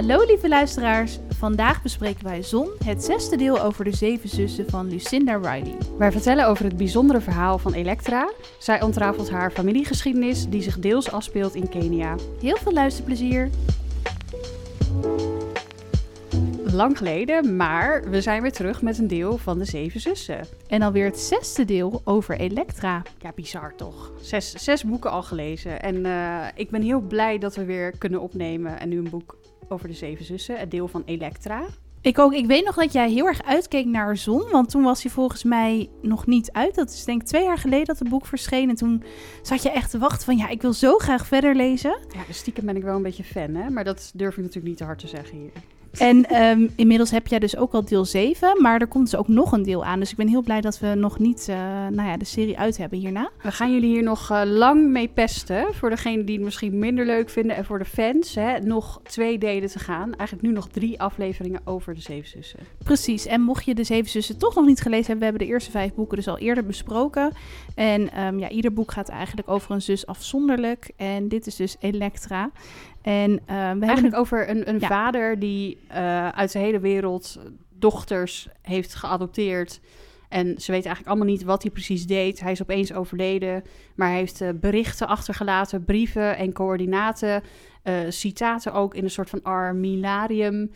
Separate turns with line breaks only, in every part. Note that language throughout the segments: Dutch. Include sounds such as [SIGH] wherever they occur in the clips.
Hallo lieve luisteraars. Vandaag bespreken wij Zon, het zesde deel over de zeven zussen van Lucinda Riley.
Wij vertellen over het bijzondere verhaal van Elektra. Zij ontrafelt haar familiegeschiedenis die zich deels afspeelt in Kenia.
Heel veel luisterplezier.
Lang geleden, maar we zijn weer terug met een deel van de zeven zussen.
En alweer het zesde deel over Elektra.
Ja, bizar toch? Zes, zes boeken al gelezen. En eh, ik ben heel blij dat we weer kunnen opnemen en nu een boek over de zeven zussen, het deel van Elektra.
Ik ook. Ik weet nog dat jij heel erg uitkeek naar Zon, want toen was hij volgens mij nog niet uit. Dat is denk ik twee jaar geleden dat het boek verscheen. En toen zat je echt te wachten van, ja, ik wil zo graag verder lezen.
Ja, dus stiekem ben ik wel een beetje fan, hè? Maar dat durf ik natuurlijk niet te hard te zeggen hier. [LAUGHS]
En ehm, inmiddels heb jij dus ook al deel 7, maar er komt dus ook nog een deel aan. Dus ik ben heel blij dat we nog niet uh, nou ja, de serie uit hebben hierna.
We gaan jullie hier nog uh, lang mee pesten. Voor degenen die het misschien minder leuk vinden en voor de fans. Hè, nog twee delen te gaan. Eigenlijk nu nog drie afleveringen over de Zeven Zussen.
Precies. En mocht je de Zeven Zussen toch nog niet gelezen hebben, we hebben de eerste vijf boeken dus al eerder besproken. En um, ja, ieder boek gaat eigenlijk over een zus afzonderlijk. En dit is dus Elektra. En, uh, we
Eigenlijk hebben... over een, een ja. vader die uh, uit de hele wereld dochters heeft geadopteerd. En ze weten eigenlijk allemaal niet wat hij precies deed. Hij is opeens overleden, maar hij heeft uh, berichten achtergelaten, brieven en coördinaten, citaten ook in een soort van armilarium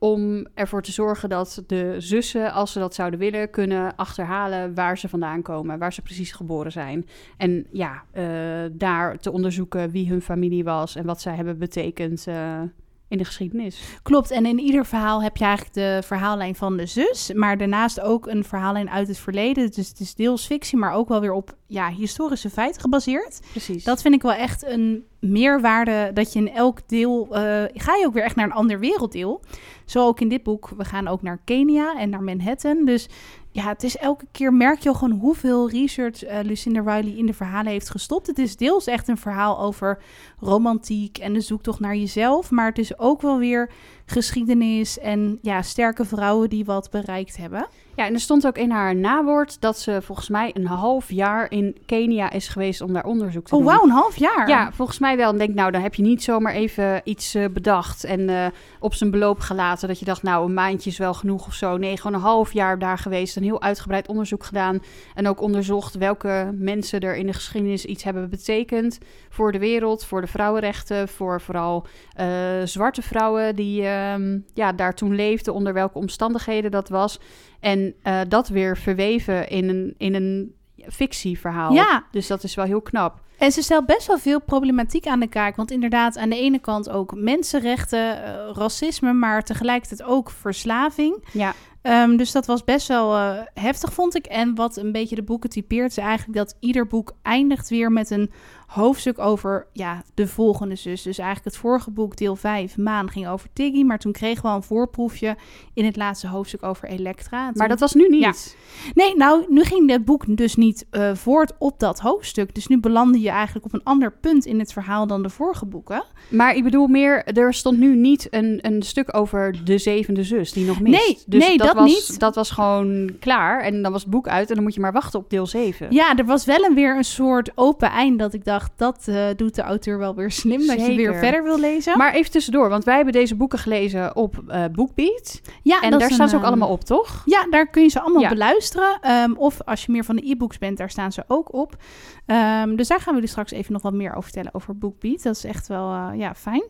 om ervoor te zorgen dat de zussen, als ze dat zouden willen, kunnen achterhalen waar ze vandaan komen, waar ze precies geboren zijn. En ja, uh, daar te onderzoeken wie hun familie was en wat zij hebben betekend. Uh, in de geschiedenis.
Klopt, en in ieder verhaal heb je eigenlijk de verhaallijn van de zus, maar daarnaast ook een verhaallijn uit het verleden. Dus het is deels fictie, maar ook wel weer op ja, historische feiten gebaseerd.
Precies.
Dat vind ik wel echt een meerwaarde dat je in elk deel uh, ga je ook weer echt naar een ander werelddeel. Zo ook in dit boek. We gaan ook naar Kenia en naar Manhattan. Dus ja, het is elke keer merk je al gewoon hoeveel research uh, Lucinda Riley in de verhalen heeft gestopt. Het is deels echt een verhaal over romantiek en de zoektocht naar jezelf, maar het is ook wel weer geschiedenis en ja, sterke vrouwen die wat bereikt hebben.
Ja, en er stond ook in haar nawoord dat ze volgens mij een half jaar in Kenia is geweest om daar onderzoek te
oh,
doen.
Oh, wauw, een half jaar?
Ja, volgens mij wel. En denk, nou, dan heb je niet zomaar even iets uh, bedacht en uh, op zijn beloop gelaten. Dat je dacht, nou, een maandje is wel genoeg of zo. Nee, gewoon een half jaar daar geweest. Een heel uitgebreid onderzoek gedaan. En ook onderzocht welke mensen er in de geschiedenis iets hebben betekend. Voor de wereld, voor de vrouwenrechten, voor vooral uh, zwarte vrouwen die ja, daar toen leefden. Onder welke omstandigheden dat was. En uh, dat weer verweven in een, in een fictieverhaal.
Ja.
Dus dat is wel heel knap.
En ze stelt best wel veel problematiek aan de kaak. Want inderdaad, aan de ene kant ook mensenrechten, uh, racisme, maar tegelijkertijd ook verslaving.
Ja.
Um, dus dat was best wel uh, heftig, vond ik. En wat een beetje de boeken typeert, is eigenlijk dat ieder boek eindigt weer met een hoofdstuk over ja, de volgende zus. Dus eigenlijk het vorige boek, deel 5, Maan, ging over Tiggy. Maar toen kregen we al een voorproefje in het laatste hoofdstuk over Elektra. Toen...
Maar dat was nu niet.
Ja. Nee, nou, nu ging het boek dus niet uh, voort op dat hoofdstuk. Dus nu belandde je eigenlijk op een ander punt in het verhaal dan de vorige boeken.
Maar ik bedoel meer, er stond nu niet een, een stuk over de zevende zus die nog mist.
Nee,
dus
nee
dat,
dat
was,
niet.
Dat was gewoon klaar en dan was het boek uit en dan moet je maar wachten op deel 7.
Ja, er was wel een weer een soort open eind dat ik dacht, dat uh, doet de auteur wel weer slim,
Zeker.
dat je weer verder wil lezen.
Maar even tussendoor, want wij hebben deze boeken gelezen op uh, Bookbeat.
Ja,
en daar staan ze ook allemaal op, toch?
Ja, daar kun je ze allemaal ja. beluisteren. Um, of als je meer van de e-books bent, daar staan ze ook op. Um, dus daar gaan we jullie straks even nog wat meer over vertellen over Bookbeat. Dat is echt wel uh, ja, fijn.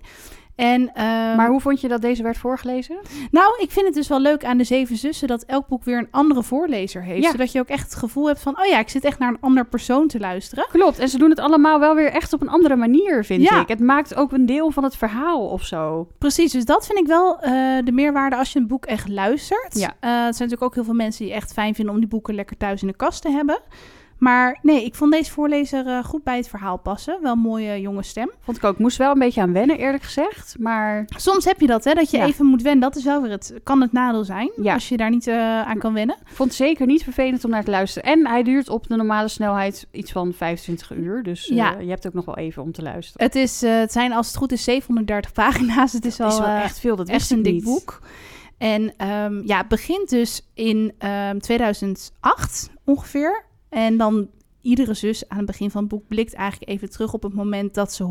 En, um,
maar hoe vond je dat deze werd voorgelezen?
Nou, ik vind het dus wel leuk aan de Zeven Zussen dat elk boek weer een andere voorlezer heeft.
Ja.
Zodat je ook echt het gevoel hebt van, oh ja, ik zit echt naar een ander persoon te luisteren.
Klopt, en ze doen het allemaal wel weer echt op een andere manier, vind
Ja.
ik. Het maakt ook een deel van het verhaal of zo.
Precies, dus dat vind ik wel uh, de meerwaarde als je een boek echt luistert.
Ja.
Uh, er zijn natuurlijk ook heel veel mensen die echt fijn vinden om die boeken lekker thuis in de kast te hebben. Maar nee, ik vond deze voorlezer uh, goed bij het verhaal passen. Wel een mooie jonge stem.
Vond ik ook. Moest wel een beetje aan wennen, eerlijk gezegd. Maar
Soms heb je dat, hè, dat je
Ja.
even moet wennen. Dat is wel weer het, kan het nadeel zijn.
Ja.
Als je daar niet uh, aan kan wennen.
ik vond het zeker niet vervelend om naar te luisteren. En hij duurt op de normale snelheid iets van 25 uur. Dus uh,
Ja.
je hebt ook nog wel even om te luisteren.
Het, is, het zijn als het goed is 730 pagina's. Het is
Het is
al
wel
eh,
echt veel, dat
echt
wist ik
een dik
niet.
boek. En ehm, ja, het begint dus in ehm 2008 ongeveer. En dan iedere zus aan het begin van het boek blikt eigenlijk even terug op het moment dat ze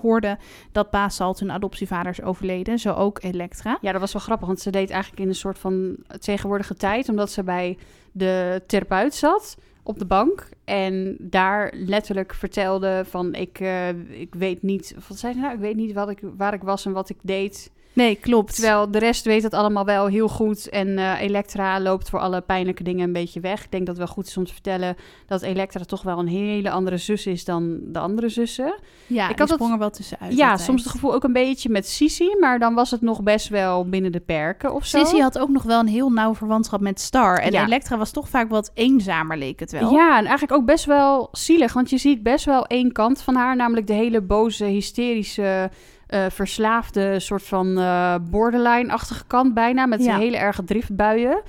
hoorden dat Pa Salt hun adoptievader is overleden. Zo ook Elektra.
Ja, dat was wel grappig, want ze deed eigenlijk in een soort van tegenwoordige tijd, omdat ze bij de therapeut zat op de bank en daar letterlijk vertelde van ik, uh, ik weet niet, wat zei ze nou? Ik weet niet wat ik, waar ik was en wat ik deed.
Nee, klopt.
Terwijl de rest weet het allemaal wel heel goed. En uh, Elektra loopt voor alle pijnlijke dingen een beetje weg. Ik denk dat het wel goed is om te vertellen dat Elektra toch wel een hele andere zus is dan de andere zussen.
Ja, ik had sprong er wel tussenuit.
Ja, soms het gevoel ook een beetje met Sisi, maar dan was het nog best wel binnen de perken of zo.
Sisi had ook nog wel een heel nauw verwantschap met Star. En Elektra was toch vaak wat eenzamer, leek het wel.
Ja, en eigenlijk ook best wel zielig, want je ziet best wel één kant van haar, namelijk de hele boze, hysterische uh, verslaafde, soort van uh, borderline-achtige kant bijna. Met ja. hele erge driftbuien.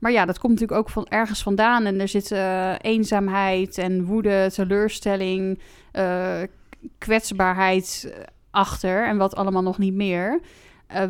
Maar ja, dat komt natuurlijk ook van ergens vandaan. En er zit uh, eenzaamheid en woede, teleurstelling, kwetsbaarheid achter. En wat allemaal nog niet meer.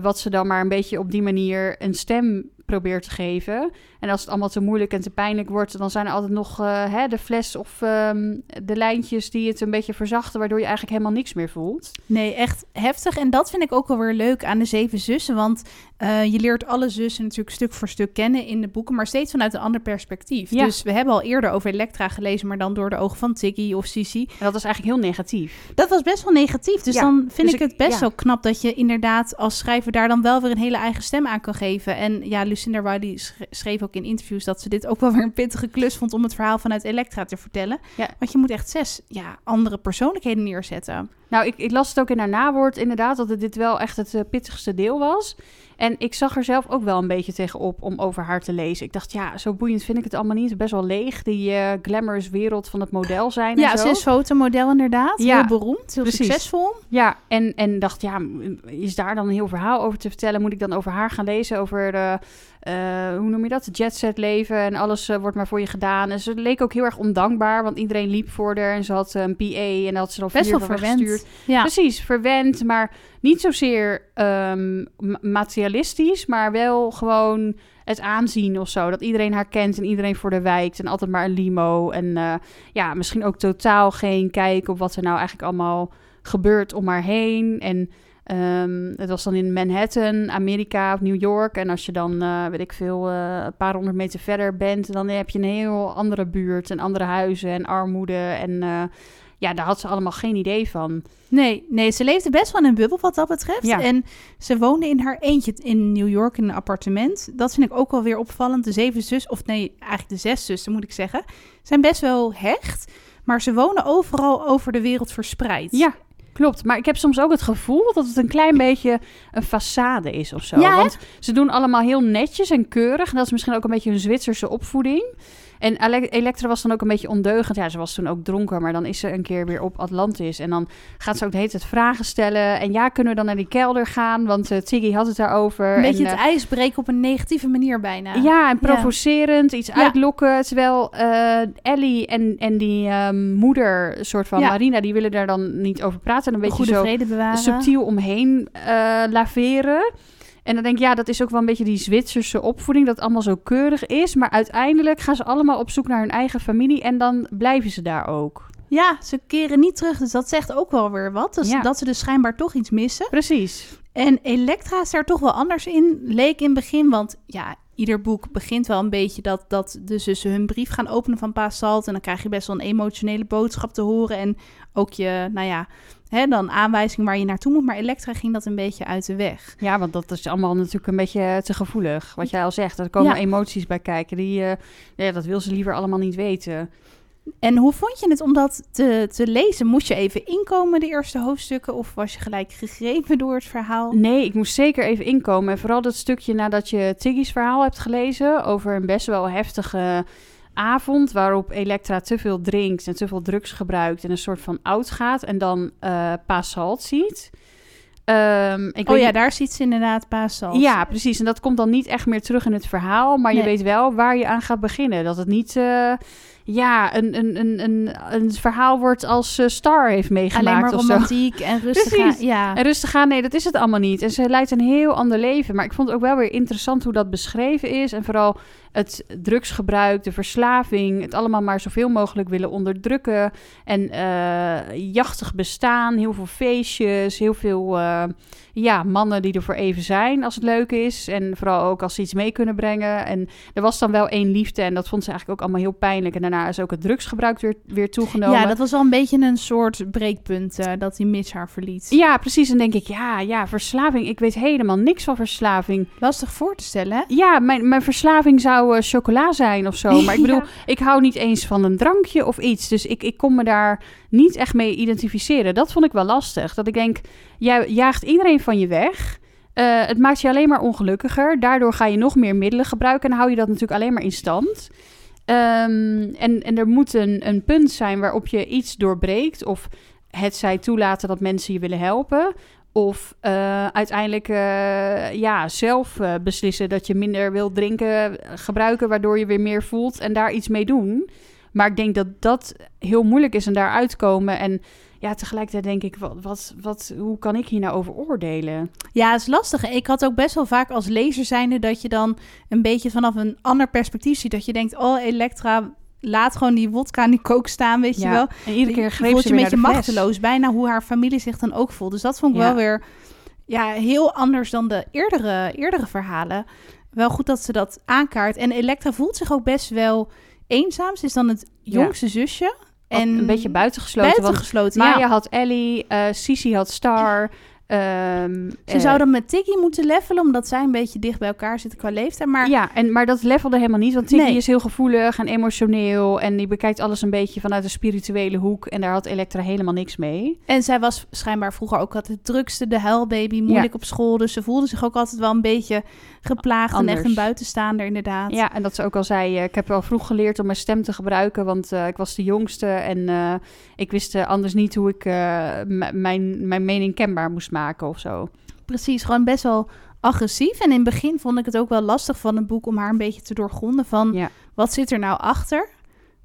wat ze dan maar een beetje op die manier een stem probeert te geven. En als het allemaal te moeilijk en te pijnlijk wordt, dan zijn er altijd nog uh, hè, de fles of um, de lijntjes die het een beetje verzachten, waardoor je eigenlijk helemaal niks meer voelt.
Nee, echt heftig. En dat vind ik ook wel weer leuk aan de Zeven Zussen. Want uh, je leert alle zussen natuurlijk stuk voor stuk kennen in de boeken, maar steeds vanuit een ander perspectief. Ja. Dus we hebben al eerder over Elektra gelezen, maar dan door de ogen van Tiggy of Sissy.
En dat was eigenlijk heel negatief.
Dat was best wel negatief. Dus ja. dan vind dus ik het best ja. wel knap dat je inderdaad als schrijver daar dan wel weer een hele eigen stem aan kan geven. En ja, Lucinda Wiley schreef ook in interviews dat ze dit ook wel weer een pittige klus vond om het verhaal vanuit Elektra te vertellen. Ja. Want je moet echt zes ja, andere persoonlijkheden neerzetten.
Nou, ik, ik las het ook in haar nawoord inderdaad dat het dit wel echt het uh, pittigste deel was. En ik zag er zelf ook wel een beetje tegenop om over haar te lezen. Ik dacht, ja, zo boeiend vind ik het allemaal niet. Best wel leeg, die uh, glamorous wereld van het model zijn
Ja, ze is fotomodel inderdaad. Ja, heel beroemd, heel Precies. succesvol.
Ja, en, en dacht, ja, is daar dan een heel verhaal over te vertellen? Moet ik dan over haar gaan lezen? Over de, hoe noem je dat? Jet set leven en alles uh, wordt maar voor je gedaan. En ze leek ook heel erg ondankbaar, want iedereen liep voor haar en ze had een PA en had ze al
Best wel verwend.
Ja. Precies, verwend, maar niet zozeer um, materialistisch, maar wel gewoon het aanzien of zo. Dat iedereen haar kent en iedereen voor de wijkt en altijd maar een limo. En uh, ja, misschien ook totaal geen kijk op wat er nou eigenlijk allemaal gebeurt om haar heen. En Um, het was dan in Manhattan, Amerika of New York. En als je dan, uh, weet ik veel, uh, een paar honderd meter verder bent, dan heb je een heel andere buurt en andere huizen en armoede. En uh, ja, daar had ze allemaal geen idee van.
Nee, nee, ze leefde best wel in een bubbel wat dat betreft. Ja. En ze woonde in haar eentje in New York in een appartement. Dat vind ik ook wel weer opvallend. De zeven zus, of nee, eigenlijk de zes zussen moet ik zeggen, zijn best wel hecht. Maar ze wonen overal over de wereld verspreid.
Ja, Klopt, maar ik heb soms ook het gevoel dat het een klein beetje een façade is of zo. Ja, Want ze doen allemaal heel netjes en keurig. En dat is misschien ook een beetje een Zwitserse opvoeding. En Elektra was dan ook een beetje ondeugend. Ja, ze was toen ook dronken, maar dan is ze een keer weer op Atlantis. En dan gaat ze ook de hele tijd vragen stellen. En ja, kunnen we dan naar die kelder gaan? Want uh, Tiggy had het daarover.
Een beetje
en,
het uh, ijs breken op een negatieve manier bijna.
Ja, en provocerend, iets uitlokken. Terwijl uh, Ellie en, en die um, moeder, soort van Marina, die willen daar dan niet over praten. En een beetje zo subtiel omheen laveren. En dan denk ik, ja, dat is ook wel een beetje die Zwitserse opvoeding, dat het allemaal zo keurig is. Maar uiteindelijk gaan ze allemaal op zoek naar hun eigen familie en dan blijven ze daar ook.
Ja, ze keren niet terug, dus dat zegt ook wel weer wat. Dus Dat ze dus schijnbaar toch iets missen.
Precies.
En Elektra is daar toch wel anders in, leek in het begin. Want ja, ieder boek begint wel een beetje dat, dat de zussen hun brief gaan openen van Pa Salt. En dan krijg je best wel een emotionele boodschap te horen. En ook je, nou ja, hè, dan aanwijzing waar je naartoe moet. Maar Elektra ging dat een beetje uit de weg.
Ja, want dat is allemaal natuurlijk een beetje te gevoelig. Wat jij al zegt, er komen emoties bij kijken. Die, uh, ja, dat wil ze liever allemaal niet weten.
En hoe vond je het om dat te, te lezen? Moest je even inkomen, de eerste hoofdstukken? Of was je gelijk gegrepen door het verhaal?
Nee, ik moest zeker even inkomen. En vooral dat stukje nadat je Tiggy's verhaal hebt gelezen... over een best wel heftige avond waarop Elektra te veel drinkt en te veel drugs gebruikt en een soort van oud gaat en dan uh, ziet.
Um, ik oh ja, daar ziet ze inderdaad Pa Salt.
Ja, precies. En dat komt dan niet echt meer terug in het verhaal, maar je weet wel waar je aan gaat beginnen. Dat het niet, uh, ja, een, een, een, een, een verhaal wordt als uh, Star heeft meegemaakt
Alleen maar
of zo.
romantiek en rustig
Precies.
aan. Ja.
En rustig aan, nee, dat is het allemaal niet. En ze leidt een heel ander leven. Maar ik vond het ook wel weer interessant hoe dat beschreven is. En vooral het drugsgebruik, de verslaving, het allemaal maar zoveel mogelijk willen onderdrukken. En uh, jachtig bestaan, heel veel feestjes, heel veel uh, ja, mannen die er voor even zijn als het leuk is. En vooral ook als ze iets mee kunnen brengen. En er was dan wel één liefde en dat vond ze eigenlijk ook allemaal heel pijnlijk. En daarna is ook het drugsgebruik weer, weer toegenomen.
Ja, dat was wel een beetje een soort breekpunt uh, dat die Mitch haar verliet.
Ja, precies. En denk ik, ja, ja, verslaving. Ik weet helemaal niks van verslaving.
Lastig voor te stellen, hè?
Ja, mijn, mijn verslaving zou uh, chocola zijn of zo. Maar ik bedoel, [LAUGHS] ja. ik hou niet eens van een drankje of iets. Dus ik, ik kon me daar niet echt mee identificeren. Dat vond ik wel lastig. Dat ik denk, jij jaagt iedereen van je weg. Uh, het maakt je alleen maar ongelukkiger. Daardoor ga je nog meer middelen gebruiken en hou je dat natuurlijk alleen maar in stand. Um, en, en er moet een, een punt zijn waarop je iets doorbreekt. Of het zij toelaten dat mensen je willen helpen. Of uh, uiteindelijk uh, ja, zelf uh, beslissen dat je minder wilt drinken, gebruiken, waardoor je weer meer voelt en daar iets mee doen. Maar ik denk dat dat heel moeilijk is en daar uitkomen. En ja, tegelijkertijd denk ik, wat, wat, wat, hoe kan ik hier nou over oordelen?
Ja, het is lastig. Ik had ook best wel vaak als lezer zijnde dat je dan een beetje vanaf een ander perspectief ziet. Dat je denkt, oh, Elektra, laat gewoon die wodka en die kook staan, weet
ja.
je wel.
En iedere keer greep
voelt
ze
je een beetje machteloos. Bijna hoe haar familie zich dan ook voelt. Dus dat vond ik
Ja.
wel weer ja, heel anders dan de eerdere, eerdere verhalen. Wel goed dat ze dat aankaart. En Elektra voelt zich ook best wel eenzaam. Ze is dan het jongste zusje.
En
En
een beetje buitengesloten. want
buitengesloten.
Maya
ja.
had Ellie, eh Sisi had Star. Ehm,
Ze
eh,
zouden met Tiggy moeten levelen, omdat zij een beetje dicht bij elkaar zitten qua leeftijd. Maar
Ja, en, maar dat levelde helemaal niet. Want
Nee.
is heel gevoelig en emotioneel. En die bekijkt alles een beetje vanuit een spirituele hoek. En daar had Elektra helemaal niks mee.
En zij was schijnbaar vroeger ook altijd het drukste, de huilbaby, moeilijk op school. Dus ze voelde zich ook altijd wel een beetje geplaagd en echt een buitenstaander inderdaad.
Ja, en dat ze ook al zei... eh, ik heb wel vroeg geleerd om mijn stem te gebruiken. Want eh, ik was de jongste. En ik wist anders niet hoe ik mijn, mijn mening kenbaar moest maken of zo.
Precies, gewoon best wel agressief. En in het begin vond ik het ook wel lastig van het boek om haar een beetje te doorgronden van
Ja.
wat zit er nou achter.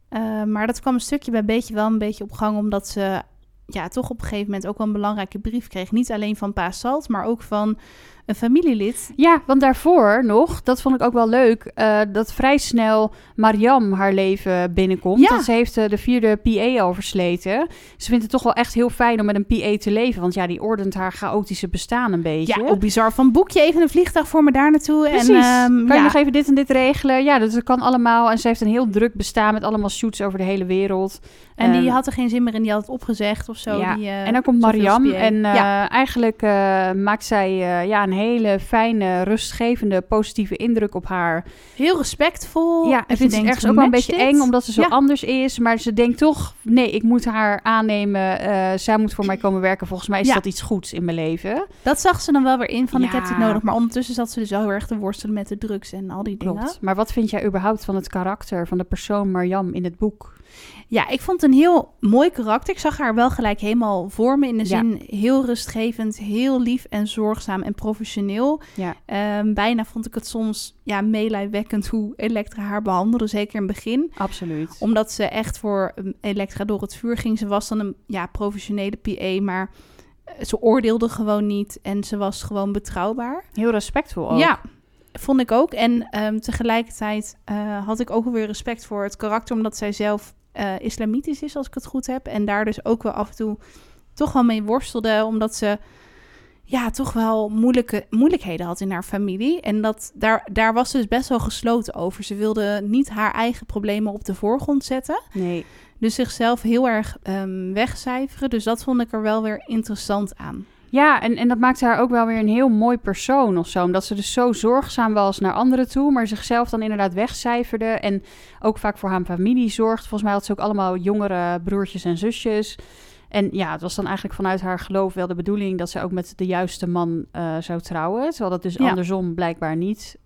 Eh, maar dat kwam een stukje bij beetje wel een beetje op gang, omdat ze ja, toch op een gegeven moment ook wel een belangrijke brief kreeg. Niet alleen van Pa Salt, maar ook van een familielid.
Ja, want daarvoor nog, dat vond ik ook wel leuk, eh, dat vrij snel Mariam haar leven binnenkomt.
Ja.
Want ze heeft eh, de vierde PA al versleten. Ze vindt het toch wel echt heel fijn om met een PA te leven. Want ja, die ordent haar chaotische bestaan een beetje.
Ja, ook bizar. Van boek je even een vliegtuig voor me daar naartoe.
Precies.
En, ehm,
kan je
ja.
nog even dit en dit regelen? Ja, dat kan allemaal. En ze heeft een heel druk bestaan met allemaal shoots over de hele wereld.
En die
Ehm,
had er geen zin meer in, die had het opgezegd of zo.
Ja,
Die, eh,
en dan komt Mariam en eigenlijk maakt zij ja, een hele fijne, rustgevende, positieve indruk op haar.
heel respectvol.
Ja, en vindt ze ergens ook wel een beetje
dit?
eng, omdat ze zo
Ja.
anders is. Maar ze denkt toch, nee, ik moet haar aannemen. Eh, zij moet voor mij [CLEARS THROAT] komen werken. Volgens mij is
Ja.
dat iets goeds in mijn leven.
Dat zag ze dan wel weer in van ik heb dit nodig. Maar ondertussen zat ze dus wel heel erg te worstelen met de drugs en al die dingen.
Klopt. Maar wat vind jij überhaupt van het karakter van de persoon Mariam in het boek?
Ja, ik vond een heel mooi karakter. Ik zag haar wel gelijk helemaal voor me. In de
Ja.
zin heel rustgevend, heel lief en zorgzaam en professioneel.
Ja.
Ehm, bijna vond ik het soms ja, meelijwekkend hoe Elektra haar behandelde. Zeker in het begin.
Absoluut.
Omdat ze echt voor um, Elektra door het vuur ging. Ze was dan een ja, professionele PA, maar eh, ze oordeelde gewoon niet. En ze was gewoon betrouwbaar.
Heel respectvol ook.
Ja, vond ik ook. En ehm, tegelijkertijd eh, had ik ook weer respect voor het karakter, omdat zij zelf eh, islamitisch is, als ik het goed heb. En daar dus ook wel af en toe toch wel mee worstelde, omdat ze ja, toch wel moeilijke, moeilijkheden had in haar familie. En dat, daar, daar was ze dus best wel gesloten over. Ze wilde niet haar eigen problemen op de voorgrond zetten.
Nee.
Dus zichzelf heel erg ehm, wegcijferen. Dus dat vond ik er wel weer interessant aan.
Ja, en, en dat maakte haar ook wel weer een heel mooi persoon of zo. Omdat ze dus zo zorgzaam was naar anderen toe, maar zichzelf dan inderdaad wegcijferde. En ook vaak voor haar familie zorgt. Volgens mij had ze ook allemaal jongere broertjes en zusjes. En ja, het was dan eigenlijk vanuit haar geloof wel de bedoeling dat ze ook met de juiste man eh, zou trouwen. Terwijl dat dus
Ja.
andersom blijkbaar niet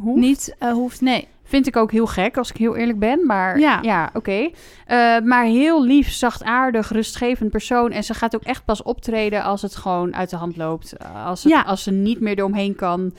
hoeft.
Niet eh, hoeft, nee.
Vind ik ook heel gek, als ik heel eerlijk ben. Maar
Ja.
ja, oké. Eh, maar heel lief, zachtaardig, rustgevend persoon. En ze gaat ook echt pas optreden als het gewoon uit de hand loopt. Eh, Als, het,
Ja.
als ze niet meer eromheen kan.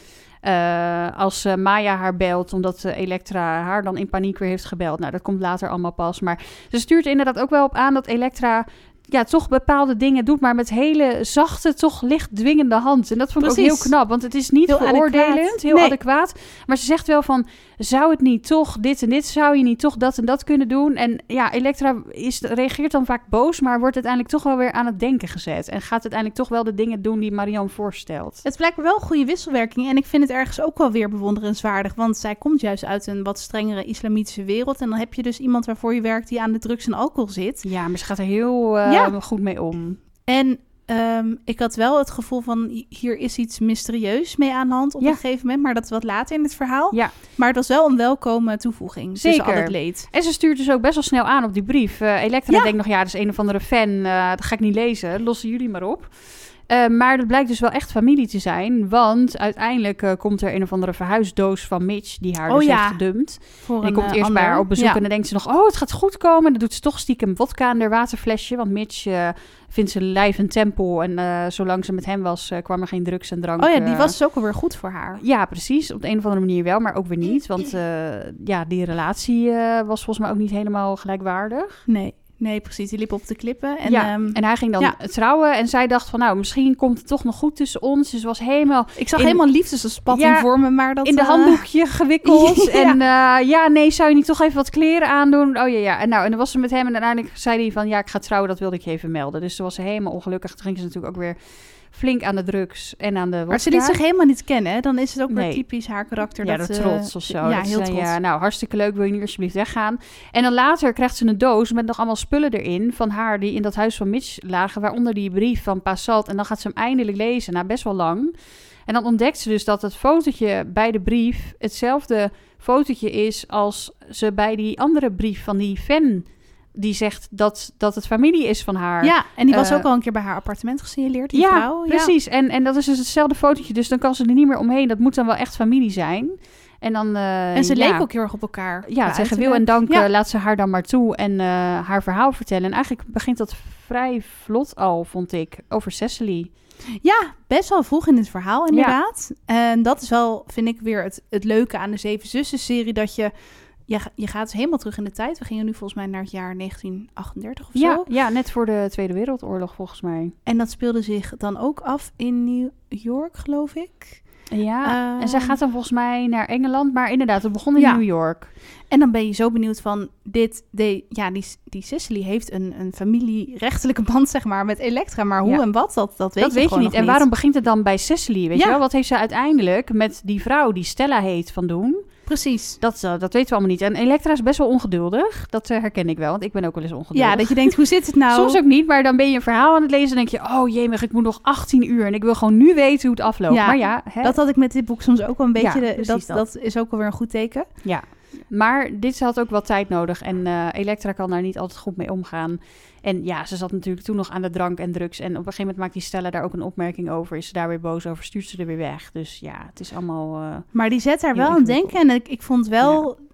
Uh, als uh, Maya haar belt, omdat uh, Elektra haar dan in paniek weer heeft gebeld. Nou, dat komt later allemaal pas. Maar ze stuurt inderdaad ook wel op aan dat Elektra ja, toch bepaalde dingen doet, maar met hele zachte, toch licht dwingende hand. En dat vond ik ook heel knap, want het is niet heel veroordelend, heel adequaat. Maar ze zegt wel van, zou het niet toch dit en dit, zou je niet toch dat en dat kunnen doen? En ja, Elektra is, reageert dan vaak boos, maar wordt uiteindelijk toch wel weer aan het denken gezet. En gaat uiteindelijk toch wel de dingen doen die Marianne voorstelt.
Het blijkt wel goede wisselwerking en ik vind het ergens ook wel weer bewonderenswaardig, want zij komt juist uit een wat strengere islamitische wereld. En dan heb je dus iemand waarvoor je werkt die aan de drugs en alcohol zit.
Ja, maar ze gaat er heel uh, ja. Goed mee om.
En Um, ik had wel het gevoel van hier is iets mysterieus mee aan de hand op een gegeven moment, maar dat is wat later in het verhaal. Ja. Maar het was wel een welkome toevoeging. Zeker. al het leed.
En ze stuurt dus ook best wel snel aan op die brief. Uh, Elektra ja. denkt nog, ja, dat is een of andere fan. Uh, dat ga ik niet lezen. Lossen jullie maar op. Uh, maar dat blijkt dus wel echt familie te zijn. Want uiteindelijk uh, komt er een of andere verhuisdoos van Mitch... die haar oh, dus ja. heeft gedumpt. Voor en komt eerst bij haar op bezoek ja. en dan denkt ze nog... oh, het gaat goed komen. En dan doet ze toch stiekem vodka in haar waterflesje. Want Mitch vindt ze lijf een tempel. En zolang ze met hem was, kwam er geen drugs en drank.
Oh ja, die was dus ook alweer goed voor haar.
Ja, precies. Op de een of andere manier wel, maar ook weer niet. Want ja, die relatie was volgens mij ook niet helemaal gelijkwaardig.
Nee. Nee, precies. Die liep op de klippen. En,
ja, um, en hij ging dan ja. trouwen. En zij dacht van, nou, misschien komt het toch nog goed tussen ons. Dus was helemaal...
Ik zag in, helemaal liefdesspatting ja, voor me, maar dat...
In de handdoekje gewikkeld. [LAUGHS] ja. En uh, ja, nee, zou je niet toch even wat kleren aandoen? Oh ja, ja. En nou, en dan was ze met hem. En uiteindelijk zei hij van, ja, ik ga trouwen. Dat wilde ik je even melden. Dus ze was helemaal ongelukkig. Toen ging ze natuurlijk ook weer flink aan de drugs en aan de.
Maar ze liet zich helemaal niet kennen, dan is het ook weer typisch haar karakter.
Ja, dat, de trots of zo. Ja, heel trots. Ja, nou, hartstikke leuk, wil je nu alsjeblieft weggaan? En dan later krijgt ze een doos met nog allemaal spullen erin van haar die in dat huis van Mitch lagen, waaronder die brief van Passat. En dan gaat ze hem eindelijk lezen, na best wel lang. En dan ontdekt ze dus dat het fotootje bij de brief hetzelfde fotootje is als ze bij die andere brief van die fan die zegt dat, dat het familie is van haar.
Ja, en die was uh, ook al een keer bij haar appartement gesignaleerd, die
ja,
vrouw.
Precies, ja. en, en dat is dus hetzelfde fotootje, dus dan kan ze er niet meer omheen. Dat moet dan wel echt familie zijn. En, dan, uh,
en ze ja. leken ook heel erg op elkaar.
Ja, zeggen wil en dank ja. laat ze haar dan maar toe en uh, haar verhaal vertellen. En eigenlijk begint dat vrij vlot al, vond ik, over Cecily.
Ja, best wel vroeg in het verhaal inderdaad. En dat is wel, vind ik, weer het, het leuke aan de Zeven Zussen-serie... dat je ja, je gaat dus helemaal terug in de tijd. We gingen nu volgens mij naar het jaar 1938 of
ja,
zo.
Ja, net voor de Tweede Wereldoorlog volgens mij.
En dat speelde zich dan ook af in New York, geloof ik.
Ja, uh, en zij gaat dan volgens mij naar Engeland. Maar inderdaad, het begon in ja. New York.
En dan ben je zo benieuwd van dit, de, ja, die, die Cicely heeft een, een familierechtelijke band, zeg maar, met Elektra. Maar hoe ja. en wat, dat, dat weet
dat
je
weet je niet.
En
waarom begint het dan bij Cicely, weet ja. je wel? Wat heeft ze uiteindelijk met die vrouw die Stella heet van doen?
Precies.
Dat, uh, dat weten we allemaal niet. En Elektra is best wel ongeduldig. Dat uh, herken ik wel, want ik ben ook wel eens ongeduldig.
Ja, dat je denkt, hoe zit het nou?
Soms ook niet, maar dan ben je een verhaal aan het lezen en denk je... oh jemig, ik moet nog 18 uur en ik wil gewoon nu weten hoe het afloopt.
Ja,
maar ja,
hè? dat had ik met dit boek soms ook wel een beetje. Ja, de, dat, dat. dat is ook alweer een goed teken.
Ja, maar dit had ook wel tijd nodig. En uh, Elektra kan daar niet altijd goed mee omgaan. En ja, ze zat natuurlijk toen nog aan de drank en drugs. En op een gegeven moment maakt die Stella daar ook een opmerking over. Is ze daar weer boos over, stuurt ze er weer weg. Dus ja, het is allemaal... Uh,
maar die zet daar wel aan denken. En ik, ik vond wel... Ja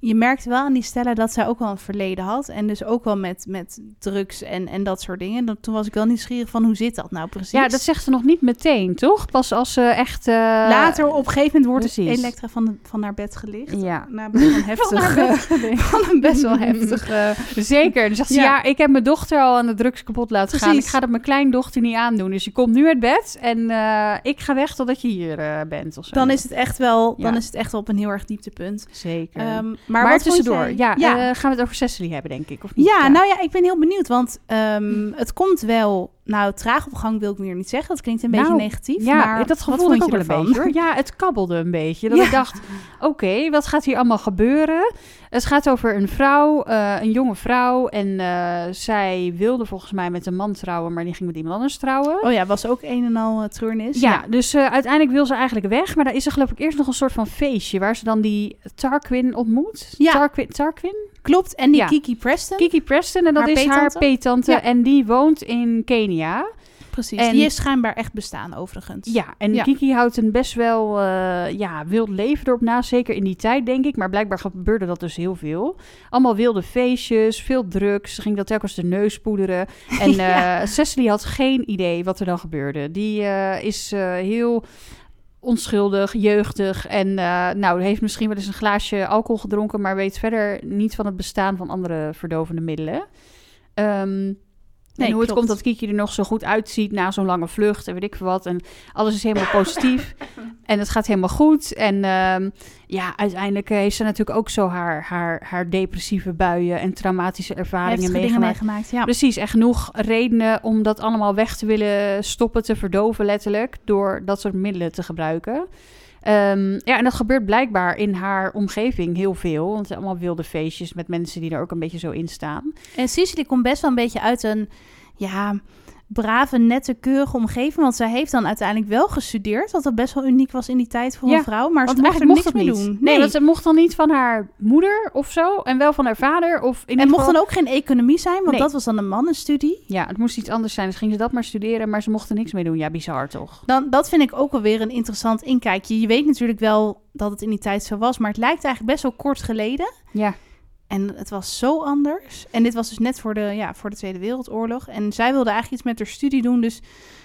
je merkte wel aan die stellen dat zij ook wel een verleden had. En dus ook wel met, met drugs en, en dat soort dingen. Dan, toen was ik wel nieuwsgierig van hoe zit dat nou precies?
Ja, dat zegt ze nog niet meteen, toch? Pas als ze echt... Uh...
Later op een gegeven moment wordt precies. Elektra van, de, van haar bed gelicht. Ja. Na best wel [LAUGHS] heftig. van, een best wel [LAUGHS] heftig... Uh...
Zeker. Dan zegt ze, ja. ja. ik heb mijn dochter al aan de drugs kapot laten precies. gaan. Ik ga dat mijn kleindochter niet aandoen. Dus je komt nu uit bed en uh, ik ga weg totdat je hier bent. Of zo.
Dan is het echt wel, dan is het echt wel op een heel erg dieptepunt.
Zeker. Um, maar, maar tussendoor, ja, ja. Uh, gaan we het over Cecily hebben, denk ik, of niet?
Ja, ja. nou ja, ik ben heel benieuwd, want um, het komt wel... Nou, traag op gang wil ik meer niet zeggen. Dat klinkt een nou, beetje negatief.
Ja,
maar
dat gevoel ik ook wel een beetje. Hoor. [LAUGHS] Ja, het kabbelde een beetje. Dat ik dacht, oké, okay, wat gaat hier allemaal gebeuren? Het gaat over een vrouw, uh, een jonge vrouw. En uh, zij wilde volgens mij met een man trouwen, maar die ging met iemand anders trouwen.
Oh ja, was ook een en al uh, treurnis.
Ja, ja. dus uiteindelijk wil ze eigenlijk weg. Maar daar is er geloof ik eerst nog een soort van feestje... waar ze dan die Tarquin ontmoet. Ja. Tarquin? Tarquin?
Klopt, en die ja. Kiki Preston.
Kiki Preston, en dat haar is haar peetante. Ja. En die woont in Kenia.
Precies, en, die is schijnbaar echt bestaan overigens.
Ja, en ja. Kiki houdt een best wel uh, ja, wild leven erop na. Zeker in die tijd, denk ik. Maar blijkbaar gebeurde dat dus heel veel. Allemaal wilde feestjes, veel drugs. Ze ging dat telkens de neus poederen. [LAUGHS] En uh, Cecily had geen idee wat er dan gebeurde. Die uh, is heel onschuldig, jeugdig. En eh, nou, heeft misschien wel eens een glaasje alcohol gedronken, maar weet verder niet van het bestaan van andere verdovende middelen. Ehm,
Nee,
en hoe het komt dat Kiki er nog zo goed uitziet na zo'n lange vlucht en weet ik veel wat. En alles is helemaal positief. [LAUGHS] en het gaat helemaal goed. En ehm, ja, uiteindelijk eh, heeft ze natuurlijk ook zo haar, haar, haar depressieve buien en traumatische ervaringen meegemaakt.
meegemaakt, ja.
Precies, en genoeg redenen om dat allemaal weg te willen stoppen, te verdoven letterlijk, door dat soort middelen te gebruiken. Ehm, ja, en dat gebeurt blijkbaar in haar omgeving heel veel. Want het zijn allemaal wilde feestjes met mensen die er ook een beetje zo in staan.
En Cicely komt best wel een beetje uit een, ja, brave, nette, keurige omgeving. Want zij heeft dan uiteindelijk wel gestudeerd. Wat dat best wel uniek was in die tijd voor
Ja,
een vrouw. Maar ze mocht er niks
mocht
mee
niet.
doen.
Nee, want ze mocht dan niet van haar moeder of zo. En wel van haar vader. Of in
en mocht
geval...
dan ook geen economie zijn, want
Nee.
dat was dan een mannenstudie.
Ja, het moest iets anders zijn. Dus ging ze dat maar studeren, maar ze mochten niks mee doen. Ja, bizar toch?
Dan, dat vind ik ook wel weer een interessant inkijkje. Je weet natuurlijk wel dat het in die tijd zo was, maar het lijkt eigenlijk best wel kort geleden.
Ja.
En het was zo anders. En dit was dus net voor de, ja, voor de Tweede Wereldoorlog. En zij wilde eigenlijk iets met haar studie doen. Dus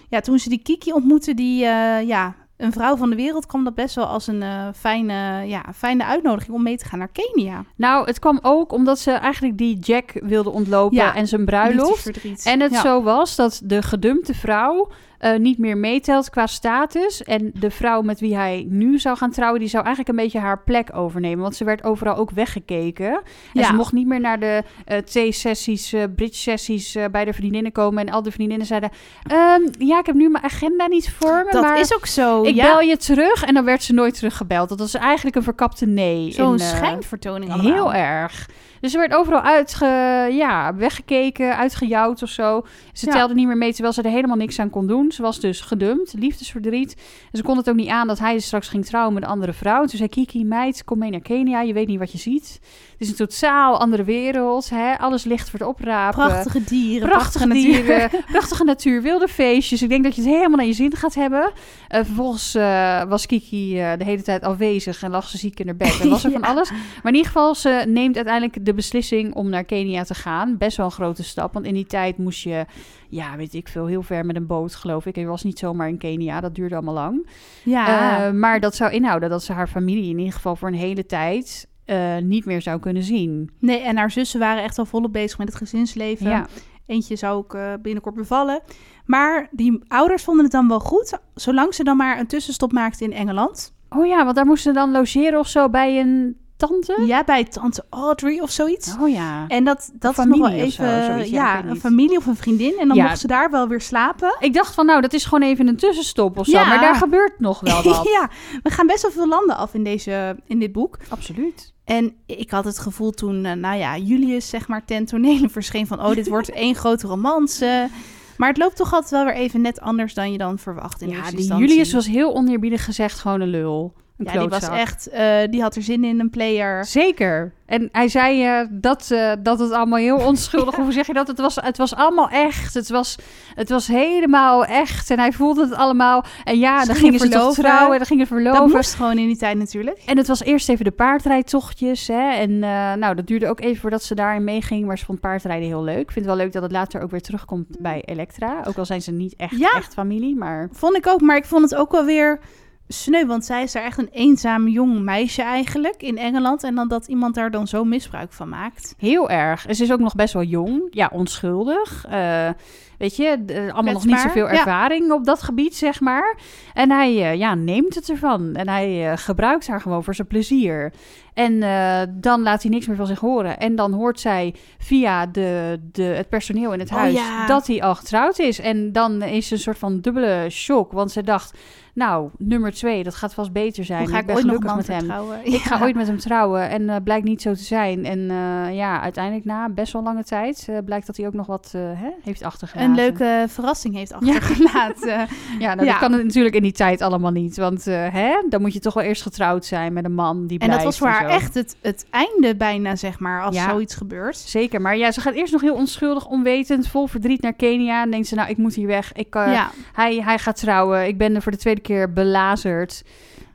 ja, toen ze die Kiki ontmoette, die eh, ja, een vrouw van de wereld, kwam dat best wel als een eh, fijne, ja, fijne uitnodiging om mee te gaan naar Kenia.
Nou, het kwam ook omdat ze eigenlijk die Jack wilde ontlopen
Ja,
en zijn bruiloft. En het
Ja.
zo was dat de gedumpte vrouw eh, niet meer meetelt qua status. En de vrouw met wie hij nu zou gaan trouwen, die zou eigenlijk een beetje haar plek overnemen. Want ze werd overal ook weggekeken. En
Ja.
ze mocht niet meer naar de eh thee-sessies, eh bridge-sessies bij de vriendinnen komen. En al de vriendinnen zeiden, ehm, ja, ik heb nu mijn agenda niet voor me,
Dat
maar
is ook zo.
ik
ja.
bel je terug. En dan werd ze nooit teruggebeld. Dat was eigenlijk een verkapte nee.
Zo'n
in,
schijnvertoning allemaal.
Heel erg. Dus er werd overal uitge, ja, weggekeken, uitgejouwd of zo. Ze
Ja.
telde niet meer mee terwijl ze er helemaal niks aan kon doen. Ze was dus gedumpt, liefdesverdriet. En ze kon het ook niet aan dat hij straks ging trouwen met een andere vrouw. Toen zei Kiki, meid, kom mee naar Kenia. Je weet niet wat je ziet. Het is een totaal andere wereld. Hè? Alles ligt voor het oprapen.
Prachtige dieren,
Prachtige
natuur.
dieren, [LAUGHS] prachtige natuur, wilde feestjes. Ik denk dat je het helemaal naar je zin gaat hebben. Eh, vervolgens eh, was Kiki eh, de hele tijd afwezig en lag ze ziek in haar bed. En was er [LAUGHS] van alles. Maar in ieder geval, ze neemt uiteindelijk de beslissing om naar Kenia te gaan. Best wel een grote stap, want in die tijd moest je, ja, weet ik veel, heel ver met een boot, geloof ik. Je was niet zomaar in Kenia, dat duurde allemaal lang.
Ja,
Eh, maar dat zou inhouden dat ze haar familie in ieder geval voor een hele tijd eh, niet meer zou kunnen zien.
nee, en haar zussen waren echt al volop bezig met het gezinsleven.
Ja.
Eentje zou ook eh, binnenkort bevallen. Maar die ouders vonden het dan wel goed, zolang ze dan maar een tussenstop maakte in Engeland.
Oh ja, want daar moesten ze dan logeren of zo bij een tante?
Ja, bij tante Audrey of zoiets.
Oh ja.
En dat, dat is
familie
nog wel
zo,
even,
zoiets, ja,
een familie of een vriendin. En dan
Ja.
mocht ze daar wel weer slapen.
Ik dacht van, nou, dat is gewoon even een tussenstop of zo.
Ja.
Maar daar gebeurt nog wel [LAUGHS] wat.
ja, we gaan best wel veel landen af in, deze, in dit boek.
Absoluut.
En ik had het gevoel toen, eh, nou ja, Julius zeg maar ten tonele [LAUGHS] verscheen van... oh, dit wordt [LAUGHS] één grote romance. Maar het loopt toch altijd wel weer even net anders dan je dan verwacht in
ja,
eerste instantie.
Julius was heel oneerbiedig gezegd gewoon een lul. Een
Ja, die was echt... eh, die had er zin in, een player.
Zeker. En hij zei eh, dat, eh, dat het allemaal heel onschuldig... [LAUGHS] Hoe zeg je dat? Het was, het was allemaal echt. Het was, het was helemaal echt. En hij voelde het allemaal. En ja,
Ze
dan
gingen
gingen ze toch
verloven.
trouwen. En dan gingen ze
Dat
verloven.
moest gewoon in die tijd natuurlijk.
En het was eerst even de paardrijdtochtjes. Hè? En nou, dat duurde ook even voordat ze daarin meeging. Maar ze vond paardrijden heel leuk. Ik vind het wel leuk dat het later ook weer terugkomt bij Elektra. Ook al zijn ze niet echt,
Ja.
echt familie. Maar
Vond ik ook, maar ik vond het ook wel weer sneu. Want zij is daar echt een eenzaam jong meisje eigenlijk in Engeland. En dan dat iemand daar dan zo misbruik van maakt.
heel erg. En Ze is ook nog best wel jong. Ja, onschuldig. Eh, weet je, eh, allemaal nog niet zoveel
ja.
ervaring op dat gebied, zeg maar. En hij eh, ja, neemt het ervan. En hij gebruikt haar gewoon voor zijn plezier. En eh, dan laat hij niks meer van zich horen. En dan hoort zij via de, de, het personeel in het
Oh,
huis
ja.
dat hij al getrouwd is. En dan is een soort van dubbele shock. Want ze dacht, nou, nummer twee, dat gaat vast beter zijn.
Hoe ga
ik
ik
ben
ooit
gelukkig met hem.
vertrouwen?
Ik ga
Ja.
ooit met hem trouwen en eh, blijkt niet zo te zijn. En eh, ja, uiteindelijk na best wel lange tijd blijkt dat hij ook nog wat hè, heeft achtergelaten.
een leuke verrassing heeft achtergelaten. [LAUGHS]
Ja, nou,
Ja.
dat kan natuurlijk in die tijd allemaal niet. Want hè, dan moet je toch wel eerst getrouwd zijn met een man die
en dat was voor haar echt het, het einde bijna, zeg maar, als
Ja.
zoiets gebeurt.
Zeker, maar ja, ze gaat eerst nog heel onschuldig, onwetend, vol verdriet naar Kenia. En denkt ze, nou, ik moet hier weg. Ik,
ja,
hij, hij gaat trouwen. Ik ben er voor de tweede keer belazerd.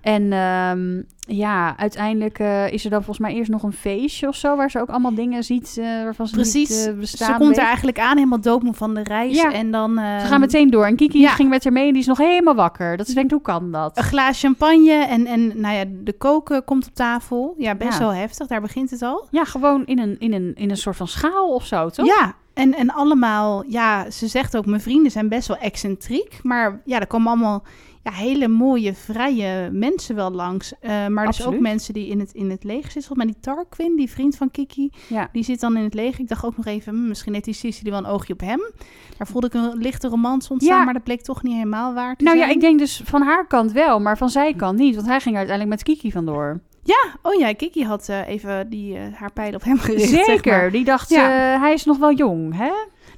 En ehm, ja, uiteindelijk eh, is er dan volgens mij eerst nog een feestje of zo... waar ze ook allemaal dingen ziet uh, waarvan ze
Precies.
niet uh, bestaan.
Ze komt
weet.
er eigenlijk aan, helemaal doodmoe van de reis.
Ja.
En dan...
Ze
ehm,
gaan meteen door. En Kiki
ja.
ging met haar mee en die is nog helemaal wakker. Dat ze denkt, hoe kan dat?
Een glaas champagne en, en nou ja, de koken komt op tafel. Ja, best
Ja.
wel heftig. Daar begint het al.
Ja, gewoon in een, in een, in een soort van schaal of zo, toch?
Ja, en, en allemaal... Ja, ze zegt ook, mijn vrienden zijn best wel excentriek. Maar ja, er komen allemaal ja, hele mooie, vrije mensen wel langs. Eh, maar dus ook
Absoluut.
mensen die in het, in het leger zitten. Maar die Tarquin, die vriend van Kiki,
Ja.
die zit dan in het leger. Ik dacht ook nog even, hm, misschien heeft die Sissy die wel een oogje op hem. Daar voelde ik een lichte romance ontstaan,
Ja.
maar dat bleek toch niet helemaal waar te
Nou ja, ik denk dus van haar kant wel, maar van zijn kant niet. Want hij ging uiteindelijk met Kiki vandoor.
Oh ja, Kiki had eh, even die, eh, haar pijl op hem gericht. zeg
Zeker,
maar.
die dacht,
Ja.
eh, hij is nog wel jong, hè?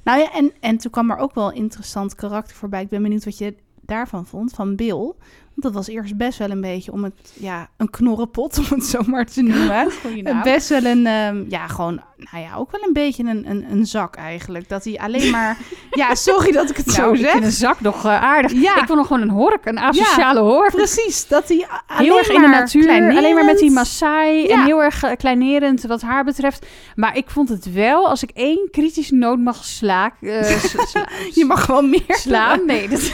Nou ja, en, en toen kwam er ook wel een interessant karakter voorbij. Ik ben benieuwd wat je daarvan vond, van Bill. Dat was eerst best wel een beetje om het, ja, een knorrenpot, [LAUGHS] om het zo maar te noemen. [LAUGHS] Best wel een, ehm, ja, gewoon, nou ja, ook wel een beetje een, een, een zak eigenlijk. Dat hij alleen maar, [LAUGHS] ja, sorry dat ik het
Nou,
zo
ik
zeg.
een zak nog eh, aardig.
Ja.
Ik vond nog gewoon een hork, een asociale hork.
Precies, dat hij alleen
Heel erg in de natuur, alleen maar met die Maasai
Ja.
en heel erg eh, kleinerend wat haar betreft. Maar ik vond het wel, als ik één kritische noot mag slaak, eh, s- sla-
Je mag gewoon meer
slaan. Nee, dat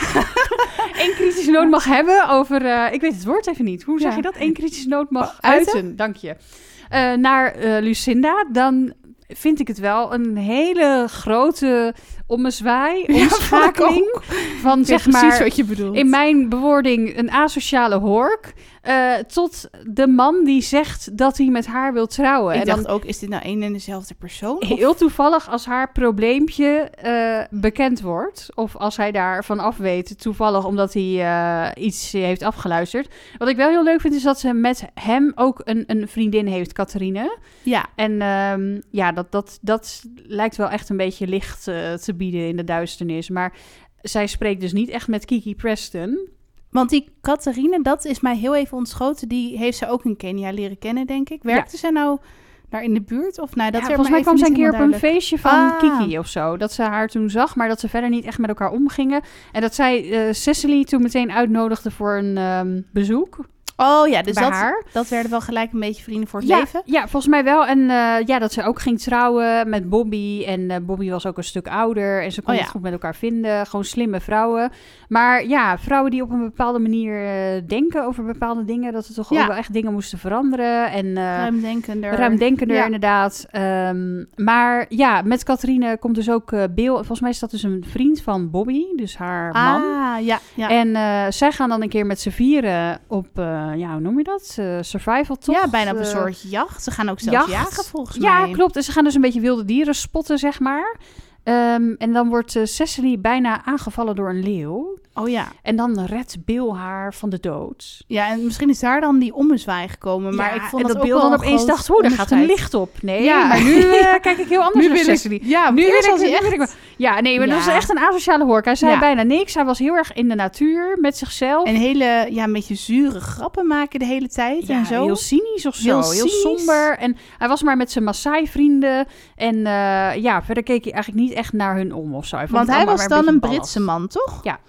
één kritische noot mag hebben over. eh, ik weet het woord even niet. Hoe zeg
Ja.
je dat? Eén kritische noot mag
Uiten?
uiten. Dank je. Eh, naar eh, Lucinda, dan vind ik het wel een hele grote ommezwaai,
Ja,
omschakeling van
Ik
zeg
precies
maar
wat je bedoelt.
in mijn bewoording een asociale hork. eh, tot de man die zegt dat hij met haar wil trouwen.
ik
en dan
dacht ook, is dit nou één en dezelfde persoon? Of-
heel toevallig als haar probleempje eh, bekend wordt. Of als hij daarvan af weet, toevallig omdat hij eh, iets heeft afgeluisterd. Wat ik wel heel leuk vind, is dat ze met hem ook een, een vriendin heeft, Catharine.
Ja,
En ehm, ja, dat, dat, dat lijkt wel echt een beetje licht te bieden in de duisternis. Maar zij spreekt dus niet echt met Kiki Preston.
Want die Catharine, dat is mij heel even ontschoten. Die heeft ze ook in Kenia leren kennen, denk ik. Werkte ze nou daar in de buurt? Of nou, dat
Ja, volgens mij kwam ze een keer op een feestje van
Ah.
Kiki of zo. Dat ze haar toen zag, maar dat ze verder niet echt met elkaar omgingen. En dat zij eh, Cecily toen meteen uitnodigde voor een ehm, bezoek.
Oh ja, dus
bij
dat,
haar.
dat werden wel gelijk een beetje vrienden voor het
ja,
leven.
Ja, volgens mij wel. En eh, ja, dat ze ook ging trouwen met Bobby. En eh, Bobby was ook een stuk ouder. En ze kon
Oh ja.
het goed met elkaar vinden. Gewoon slimme vrouwen. Maar ja, vrouwen die op een bepaalde manier eh, denken over bepaalde dingen. Dat er toch
Ja.
ook wel echt dingen moesten veranderen. En
Ruimdenkender.
Ruimdenkender, inderdaad. Ehm, maar ja, met Catharine komt dus ook eh Bill. Volgens mij is dat dus een vriend van Bobby, dus haar man.
Ah, ja, ja.
En zij gaan dan een keer met z'n vieren op, ja, hoe noem je dat? Eh, survival toch?
ja, bijna op een
Eh,
soort jacht. Ze gaan ook
jacht.
jagen, volgens
Ja,
mij.
klopt. En ze gaan dus een beetje wilde dieren spotten, zeg maar. Ehm, en dan wordt eh, Cecily bijna aangevallen door een leeuw.
Oh ja.
En dan redt Bill haar van de dood.
Ja, en misschien is daar dan die ommezwaai gekomen. Maar
Ja,
ik vond
en
dat,
dat Bill dan
een
opeens dacht, oh, daar gaat een licht op. Nee,
Ja.
maar nu eh, [LAUGHS] kijk ik heel anders
Nu
naar Cecily.
ik... Ja,
Nu wil ik
echt...
Ja, nee, maar dat
Ja.
was echt een asociale hork. Hij zei
Ja.
bijna niks. Hij was heel erg in de natuur met zichzelf.
En hele, ja, een beetje zure grappen maken de hele tijd
ja,
en zo.
heel cynisch of zo.
Heel
somber. En hij was maar met zijn Maasai-vrienden. En eh, ja, verder keek hij eigenlijk niet echt naar hun om of zo.
Want hij was dan een Britse man, toch?
Ja.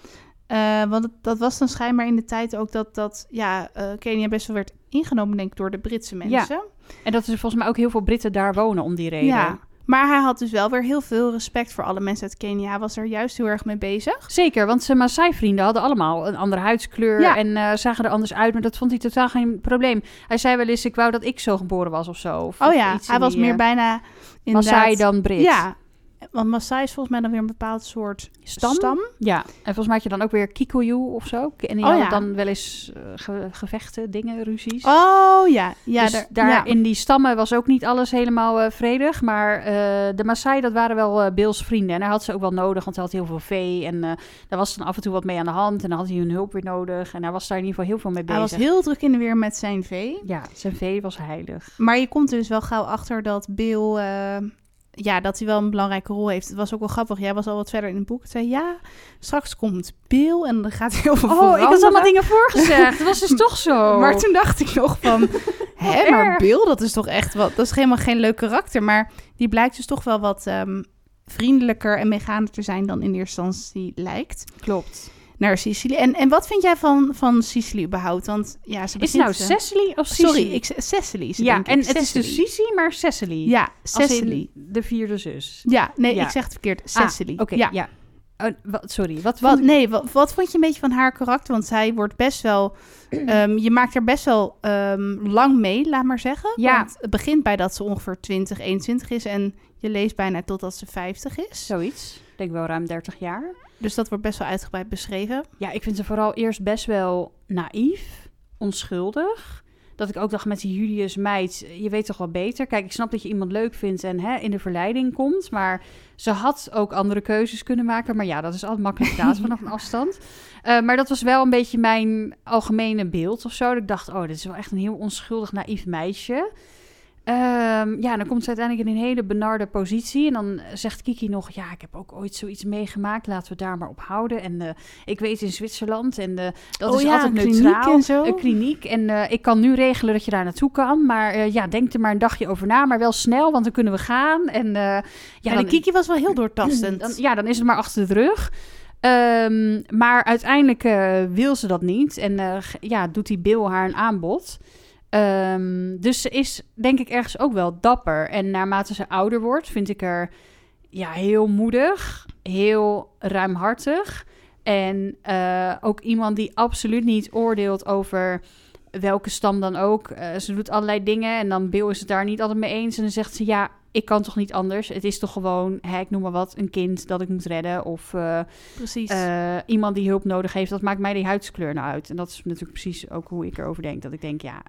Eh, want dat was dan schijnbaar in de tijd ook dat, dat ja, eh, Kenia best wel werd ingenomen, denk ik, door de Britse mensen.
ballast. En dat er volgens mij ook heel veel Britten daar wonen om die reden.
Ja. Maar hij had dus wel weer heel veel respect voor alle mensen uit Kenia. Hij was er juist heel erg mee bezig.
Zeker, want zijn Maasai-vrienden hadden allemaal een andere huidskleur
Ja.
en eh, zagen er anders uit, maar dat vond hij totaal geen probleem. Hij zei wel eens, ik wou dat ik zo geboren was of zo. Of,
Oh ja, hij
in
was
die,
meer
eh,
bijna inderdaad...
Maasai dan Brit.
Ja, want Maasai is volgens mij dan weer een bepaald soort
Stam? Ja, en volgens mij had je dan ook weer Kikuyu of zo. En die
Oh, ja.
dan wel eens eh, ge- gevechten, dingen, ruzies.
Oh ja, ja,
dus
daar,
daar
ja.
in die stammen was ook niet alles helemaal eh, vredig. Maar eh, de Maasai, dat waren wel Bills vrienden. En hij had ze ook wel nodig, want hij had heel veel vee. En daar was dan af en toe wat mee aan de hand. En dan had hij hun hulp weer nodig. En hij was daar in ieder geval heel veel mee
Hij
bezig.
was heel druk in de weer met zijn vee.
Ja, zijn vee was heilig.
Maar je komt dus wel gauw achter dat Bill... ja, dat hij wel een belangrijke rol heeft. Het was ook wel grappig. Jij was al wat verder in het boek. Het zei, ja, straks komt Bill en dan gaat heel veel
Oh, ik had allemaal dingen voorgezegd. [LAUGHS] Dat was dus toch zo.
Maar toen dacht ik nog van... [LAUGHS] Hè, maar. Bill, dat is toch echt wat... Dat is helemaal geen leuk karakter. Maar die blijkt dus toch wel wat ehm, vriendelijker en meegaand te zijn dan in eerste instantie lijkt.
Klopt.
Naar Sicilië. En, en wat vind jij van, van Sicilië überhaupt? Want ja, ze
Is het nou
begint, eh,
Cecily of Sicily?
Sorry, ik, Cecily.
ja,
denk ik.
en het is dus
Cecily.
Sisi, maar Cecily.
Ja, Cecily.
de vierde zus.
Ja, nee,
Ja.
ik zeg het verkeerd.
Ah,
Cecily.
Oké,
ja.
ja. Oh, wat, sorry, wat,
Wat, nee, wat, wat vond je een beetje van haar karakter? Want zij wordt best wel... [CLEARS THROAT] ehm, je maakt er best wel ehm, lang mee, laat maar zeggen.
Ja.
Want het begint bij dat ze ongeveer 20, 21 is... en je leest bijna totdat ze 50 is.
Zoiets. Ik denk wel ruim 30 jaar.
Dus dat wordt best wel uitgebreid beschreven.
Ja, ik vind ze vooral eerst best wel naïef, onschuldig. Dat ik ook dacht met die Julius meid, je weet toch wel beter. Kijk, ik snap dat je iemand leuk vindt en hè, in de verleiding komt. Maar ze had ook andere keuzes kunnen maken. Maar ja, dat is altijd makkelijk praten [LAUGHS] vanaf een afstand. Eh, maar dat was wel een beetje mijn algemene beeld of zo. Dat ik dacht, oh, dit is wel echt een heel onschuldig, naïef meisje. Ehm, ja, dan komt ze uiteindelijk in een hele benarde positie. En dan zegt Kiki nog, ja, ik heb ook ooit zoiets meegemaakt. Laten we daar maar op houden. En eh, ik weet in Zwitserland en eh, dat
Oh
is
ja,
altijd
een kliniek
neutraal.
en zo.
Een kliniek. En eh, ik kan nu regelen dat je daar naartoe kan. Maar ja, denk er maar een dagje over na. Maar wel snel, want dan kunnen we gaan. En ja,
Ja,
dan,
de Kiki was wel heel doortastend. [CLEARS THROAT]
dan, ja, dan is het maar achter de rug. Ehm, maar uiteindelijk wil ze dat niet. En ja, doet die Bill haar een aanbod. Ehm, dus ze is denk ik ergens ook wel dapper. En naarmate ze ouder wordt, vind ik er ja, heel moedig, heel ruimhartig. En eh, ook iemand die absoluut niet oordeelt over welke stam dan ook. Eh, ze doet allerlei dingen en dan Bill is het daar niet altijd mee eens. En dan zegt ze, ja, ik kan toch niet anders. Het is toch gewoon, hè, ik noem maar wat, een kind dat ik moet redden. Of eh,
Precies.
eh, iemand die hulp nodig heeft. Dat maakt mij die huidskleur nou uit. En dat is natuurlijk precies ook hoe ik erover denk. Dat ik denk, ja,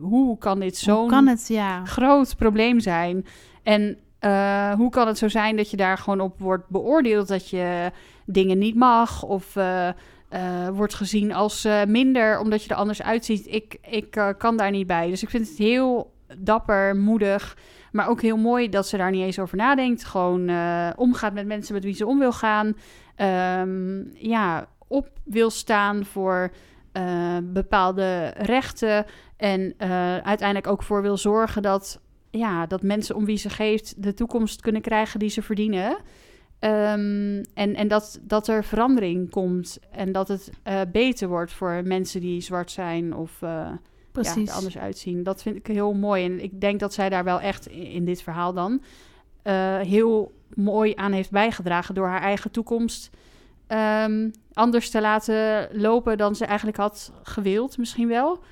hoe kan dit zo'n
ja.
groot probleem zijn? En hoe kan het zo zijn dat je daar gewoon op wordt beoordeeld dat je dingen niet mag of eh, wordt gezien als eh, minder omdat je er anders uitziet? Ik, ik eh, kan daar niet bij. Dus ik vind het heel dapper, moedig, maar ook heel mooi dat ze daar niet eens over nadenkt. Gewoon omgaat met mensen met wie ze om wil gaan. Ehm, ja, op wil staan voor bepaalde rechten. En uiteindelijk ook voor wil zorgen dat, ja, dat mensen om wie ze geeft de toekomst kunnen krijgen die ze verdienen. Ehm, en en dat, dat er verandering komt en dat het eh, beter wordt voor mensen die zwart zijn of eh, ja, er anders uitzien. Dat vind ik heel mooi. En ik denk dat zij daar wel echt in, in dit verhaal dan eh, heel mooi aan heeft bijgedragen door haar eigen toekomst ehm, anders te laten lopen dan ze eigenlijk had gewild, misschien wel.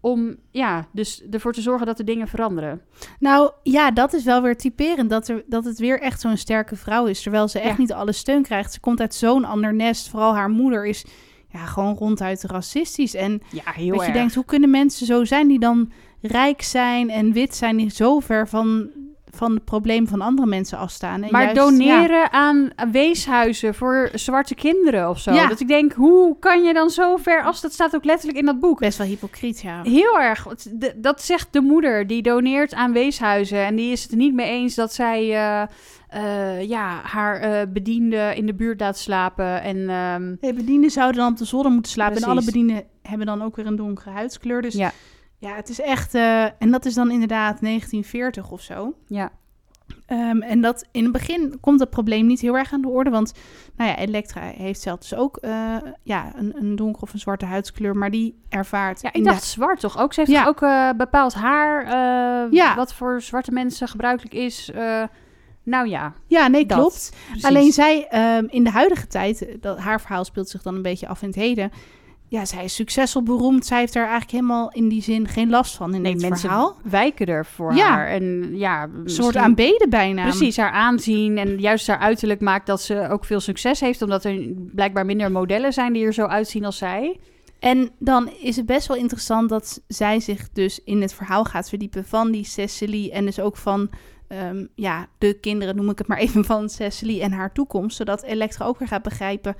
Om ja, dus ervoor te zorgen dat de dingen veranderen.
Nou ja, dat is wel weer typerend. Dat, er, dat het weer echt zo'n sterke vrouw is. Terwijl ze echt
Ja.
niet alle steun krijgt. Ze komt uit zo'n ander nest. Vooral haar moeder is ja, gewoon ronduit racistisch. En
Ja, heel
dat
erg.
je denkt, hoe kunnen mensen zo zijn die dan rijk zijn en wit zijn... die zo ver van, van het probleem van andere mensen afstaan. En
maar
juist, ja,
doneren aan weeshuizen voor zwarte kinderen of zo.
Ja.
Dat ik denk, hoe kan je dan zo ver als dat staat ook letterlijk in dat boek.
best wel hypocriet, ja.
Heel erg. Dat zegt de moeder die doneert aan weeshuizen. En die is het niet mee eens dat zij eh, eh, ja, haar eh bediende in de buurt laat slapen. En ehm,
Nee, bedienden zouden dan op de zolder moeten slapen. En alle bedienden hebben dan ook weer een donkere huidskleur. Dus ja,
ja,
het is echt... eh, en dat is dan inderdaad 1940 of zo.
ja,
Ehm, en dat in het begin komt dat probleem niet heel erg aan de orde. Want nou ja, Elektra heeft zelf dus ook eh, ja, een, een donkere of een zwarte huidskleur. Maar die ervaart...
ja, ik
de-
dacht zwart toch ook? Ze heeft
Ja.
ook eh, bepaald haar,
Ja.
wat voor zwarte mensen gebruikelijk is. Nou ja,
ja, nee,
dat.
klopt.
precies.
Alleen zij ehm, in de huidige tijd, dat, haar verhaal speelt zich dan een beetje af in het heden. Ja, zij is succesvol, beroemd. Zij heeft er eigenlijk helemaal in die zin geen last van in
nee,
dit
mensen
verhaal.
wijken er voor
Ja.
haar. En ja,
Een soort aanbeden bijna.
Precies, haar aanzien en juist haar uiterlijk maakt dat ze ook veel succes heeft. Omdat er blijkbaar minder modellen zijn die er zo uitzien als zij.
En dan is het best wel interessant dat zij zich dus in het verhaal gaat verdiepen van die Cecily. En dus ook van ehm, ja, de kinderen, noem ik het maar even, van Cecily en haar toekomst. Zodat Elektra ook weer gaat begrijpen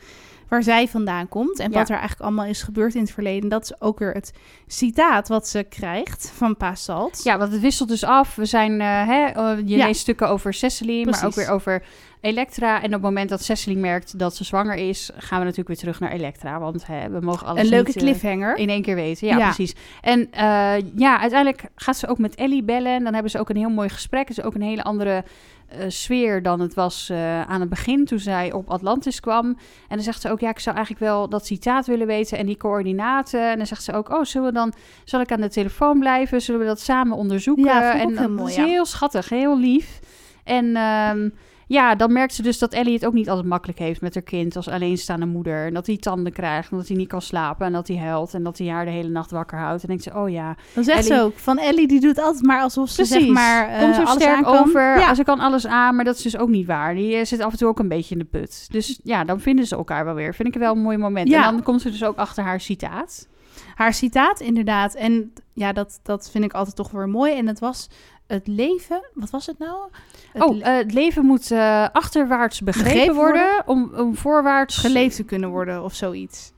waar zij vandaan komt. En
Ja.
wat er eigenlijk allemaal is gebeurd in het verleden. Dat is ook weer het citaat wat ze krijgt van Pa Salt.
Ja, want het wisselt dus af. We zijn, eh, hè, eh, je
Ja.
leest stukken over Cecily, maar ook weer over Elektra. En op het moment dat Cecily merkt dat ze zwanger is, gaan we natuurlijk weer terug naar Elektra. Want hè, we mogen alles
een leuke
niet, eh,
cliffhanger.
in één keer weten. Ja,
Ja.
precies. En eh, ja, uiteindelijk gaat ze ook met Ellie bellen. En dan hebben ze ook een heel mooi gesprek. Het is ook een hele andere eh, sfeer dan het was eh, aan het begin toen zij op Atlantis kwam. En dan zegt ze ook, ja, ik zou eigenlijk wel dat citaat willen weten en die coördinaten. En dan zegt ze ook, oh, zullen we dan, zal ik aan de telefoon blijven? Zullen we dat samen onderzoeken?
Ja, vond ik
en
heel
dat
mooi, ja.
heel schattig, heel lief. En ehm, ja, dan merkt ze dus dat Ellie het ook niet altijd makkelijk heeft met haar kind als alleenstaande moeder. En dat hij tanden krijgt, en dat hij niet kan slapen en dat hij huilt en dat hij haar de hele nacht wakker houdt. En denkt ze, oh ja,
Dan zegt ze ook, van Ellie die doet altijd maar alsof ze
Precies.
zeg maar eh,
Komt zo
alles
sterk over.
Ja.
Ze kan alles aan, maar dat is dus ook niet waar. Die eh, zit af en toe ook een beetje in de put. Dus ja, dan vinden ze elkaar wel weer. Vind ik wel een mooi moment.
Ja.
En dan komt ze dus ook achter haar citaat.
Haar citaat inderdaad. En ja, dat, dat vind ik altijd toch weer mooi. En het was het leven... Wat was het nou? Het
oh,
le-
eh, het leven moet eh, achterwaarts begrepen,
Begrepen
worden, Om, om voorwaarts...
geleefd te kunnen worden of zoiets.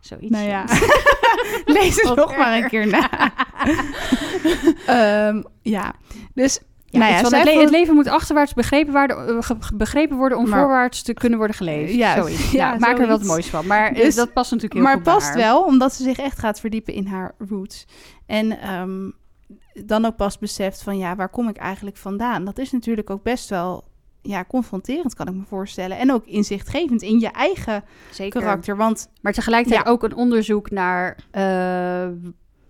Zoiets.
Nou ja, [LAUGHS] lees het nog maar een keer na. [LAUGHS] Ehm, ja, dus...
Ja,
nou ja,
het, le- het leven moet achterwaarts begrepen worden, eh, begrepen worden om
Maar-
voorwaarts te kunnen worden geleefd.
Ja,
zoiets. [LAUGHS]
ja,
Ja, maak er wel het moois van. Maar
Dus-
dat past natuurlijk heel
maar
goed bij
past
haar.
wel, omdat ze zich echt gaat verdiepen in haar roots. En ehm, dan ook pas beseft van, ja, waar kom ik eigenlijk vandaan? Dat is natuurlijk ook best wel ja, confronterend, kan ik me voorstellen. En ook inzichtgevend in je eigen
Zeker.
karakter. Want
Maar tegelijkertijd
Ja.
ook een onderzoek naar eh,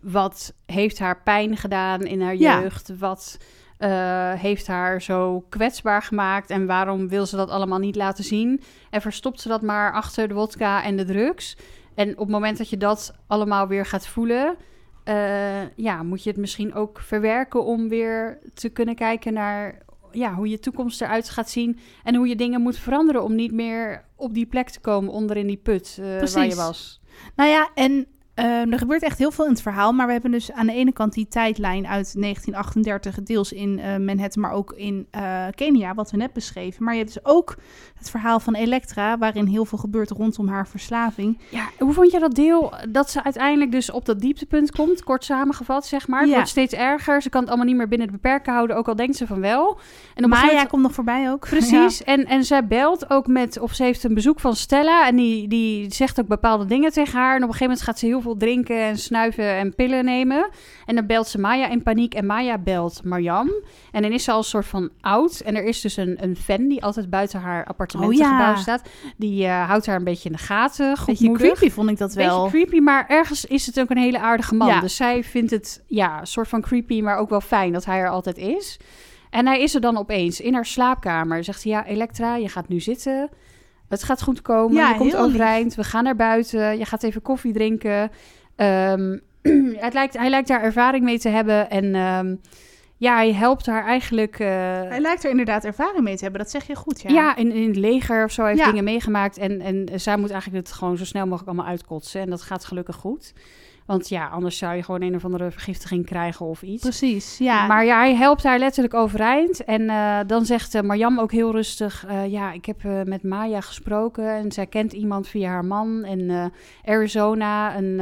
wat heeft haar pijn gedaan in haar
Ja.
jeugd, wat eh, heeft haar zo kwetsbaar gemaakt en waarom wil ze dat allemaal niet laten zien en verstopt ze dat maar achter de wodka en de drugs. En op het moment dat je dat allemaal weer gaat voelen, eh, ja, moet je het misschien ook verwerken om weer te kunnen kijken naar ja, hoe je toekomst eruit gaat zien en hoe je dingen moet veranderen om niet meer op die plek te komen onder in die put eh, waar je was.
Nou ja, en ehm, er gebeurt echt heel veel in het verhaal. Maar we hebben dus aan de ene kant die tijdlijn uit 1938, deels in eh, Manhattan, maar ook in eh, Kenia, wat we net beschreven. Maar je hebt dus ook het verhaal van Elektra, waarin heel veel gebeurt rondom haar verslaving.
Ja, hoe vond je dat deel dat ze uiteindelijk dus op dat dieptepunt komt? Kort samengevat, zeg maar. Het
Ja.
wordt steeds erger. Ze kan het allemaal niet meer binnen de beperken houden, ook al denkt ze van wel. En op een gegeven
Maya
moment-
komt nog voorbij ook. [LAUGHS]
Precies. En, en zij belt ook met, of ze heeft een bezoek van Stella. En die, die zegt ook bepaalde dingen tegen haar. En op een gegeven moment gaat ze heel veel drinken en snuiven en pillen nemen. En dan belt ze Maya in paniek. En Maya belt Marjam. En dan is ze al een soort van oud. En er is dus een, een fan die altijd buiten haar appartementengebouw
Oh ja.
staat. Die eh, houdt haar een beetje in de gaten.
Beetje
Goedmoedig.
creepy vond ik dat wel.
Beetje creepy, maar ergens is het ook een hele aardige man.
Ja.
Dus zij vindt het ja, een soort van creepy, maar ook wel fijn dat hij er altijd is. En hij is er dan opeens in haar slaapkamer. Zegt hij, ja, Elektra, je gaat nu zitten. Het gaat goed komen.
Ja,
je komt
heel lief.
overeind. We gaan naar buiten. Je gaat even koffie drinken. Ehm, [CLEARS THROAT] het lijkt, hij lijkt daar ervaring mee te hebben. En ehm, ja, hij helpt haar eigenlijk... eh,
Hij lijkt er inderdaad ervaring mee te hebben, dat zeg je goed, ja.
ja, in, in het leger of zo heeft
Ja.
dingen meegemaakt. En, en zij moet eigenlijk het gewoon zo snel mogelijk allemaal uitkotsen. En dat gaat gelukkig goed. Want ja, anders zou je gewoon een of andere vergiftiging krijgen of iets.
Precies, ja.
Maar ja, hij helpt haar letterlijk overeind. En eh, dan zegt eh, Marjam ook heel rustig... eh, ja, ik heb met Maya gesproken en zij kent iemand via haar man. En Arizona, een,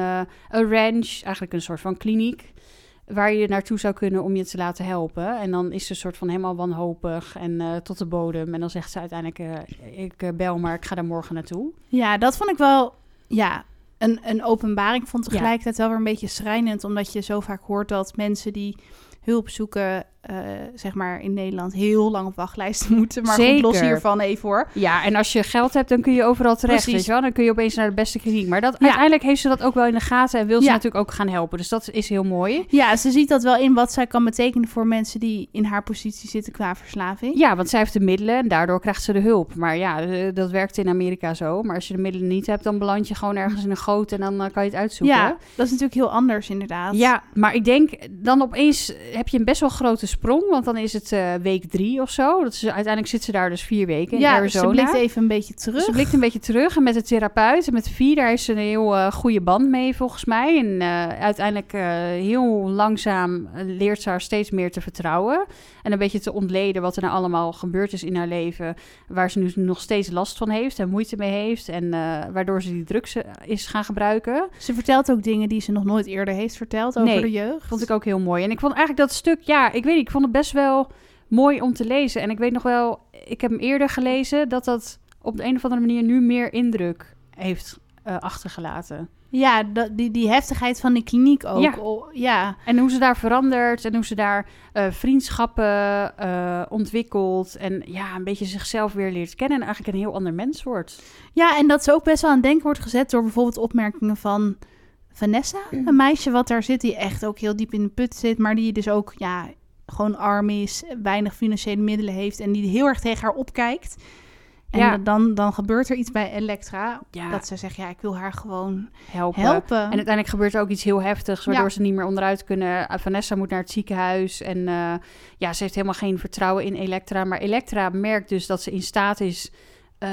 een ranch, eigenlijk een soort van kliniek... waar je naartoe zou kunnen om je te laten helpen. En dan is ze een soort van helemaal wanhopig en tot de bodem. En dan zegt ze uiteindelijk... ik bel maar, ik ga daar morgen naartoe.
Ja, dat vond ik wel, ja, een, een openbaring. Ik vond het tegelijkertijd wel weer een beetje schrijnend, omdat je zo vaak hoort dat mensen die hulp zoeken, eh, zeg maar in Nederland, heel lang op wachtlijsten [LAUGHS] moeten. Maar goed, los hiervan even hoor.
Ja, en als je geld hebt, dan kun je overal terecht,
Precies.
weet je wel. Dan kun je opeens naar de beste kliniek. Maar dat,
Ja.
uiteindelijk heeft ze dat ook wel in de gaten en wil ze
Ja.
natuurlijk ook gaan helpen. Dus dat is heel mooi.
Ja, ze ziet dat wel in wat zij kan betekenen voor mensen die in haar positie zitten qua verslaving.
Ja, want zij heeft de middelen en daardoor krijgt ze de hulp. Maar ja, eh, dat werkt in Amerika zo. Maar als je de middelen niet hebt, dan beland je gewoon ergens in een goot en dan eh, kan je het uitzoeken.
Ja, dat is natuurlijk heel anders inderdaad.
Ja, maar ik denk dan opeens heb je een best wel grote sprong. Want dan is het eh, week drie of zo. Dat is, uiteindelijk zit ze daar dus vier weken in
ja
Arizona.
ze blikt even een beetje terug.
Ze blikt een beetje terug en met de therapeut en met Vie, daar is ze een heel eh, goede band mee volgens mij. En eh, uiteindelijk heel langzaam leert ze haar steeds meer te vertrouwen. En een beetje te ontleden wat er nou allemaal gebeurd is in haar leven. Waar ze nu nog steeds last van heeft en moeite mee heeft. En waardoor ze die drugs is gaan gebruiken.
Ze vertelt ook dingen die ze nog nooit eerder heeft verteld over
Nee,
de jeugd.
Vond ik ook heel mooi. En ik vond eigenlijk dat stuk, ja, ik weet niet, ik vond het best wel mooi om te lezen. En ik weet nog wel, ik heb hem eerder gelezen, dat dat op de een of andere manier nu meer indruk heeft eh, achtergelaten.
Ja, dat, die, die heftigheid van die kliniek ook.
Ja.
Ja.
En hoe ze daar verandert en hoe ze daar eh, vriendschappen eh, ontwikkelt. En ja, een beetje zichzelf weer leert kennen en eigenlijk een heel ander mens wordt.
ja, en dat ze ook best wel aan het denken wordt gezet door bijvoorbeeld opmerkingen van Vanessa. Een meisje wat daar zit, die echt ook heel diep in de put zit, maar die dus ook ja, gewoon arm is, weinig financiële middelen heeft en die heel erg tegen haar opkijkt. En
Ja.
dan, dan gebeurt er iets bij Elektra.
Ja.
Dat ze zegt, ja, ik wil haar gewoon
Helpen.
helpen.
En uiteindelijk gebeurt er ook iets heel heftigs, waardoor
Ja.
ze niet meer onderuit kunnen. Uh, Vanessa moet naar het ziekenhuis en eh, ja, ze heeft helemaal geen vertrouwen in Elektra. Maar Elektra merkt dus dat ze in staat is eh,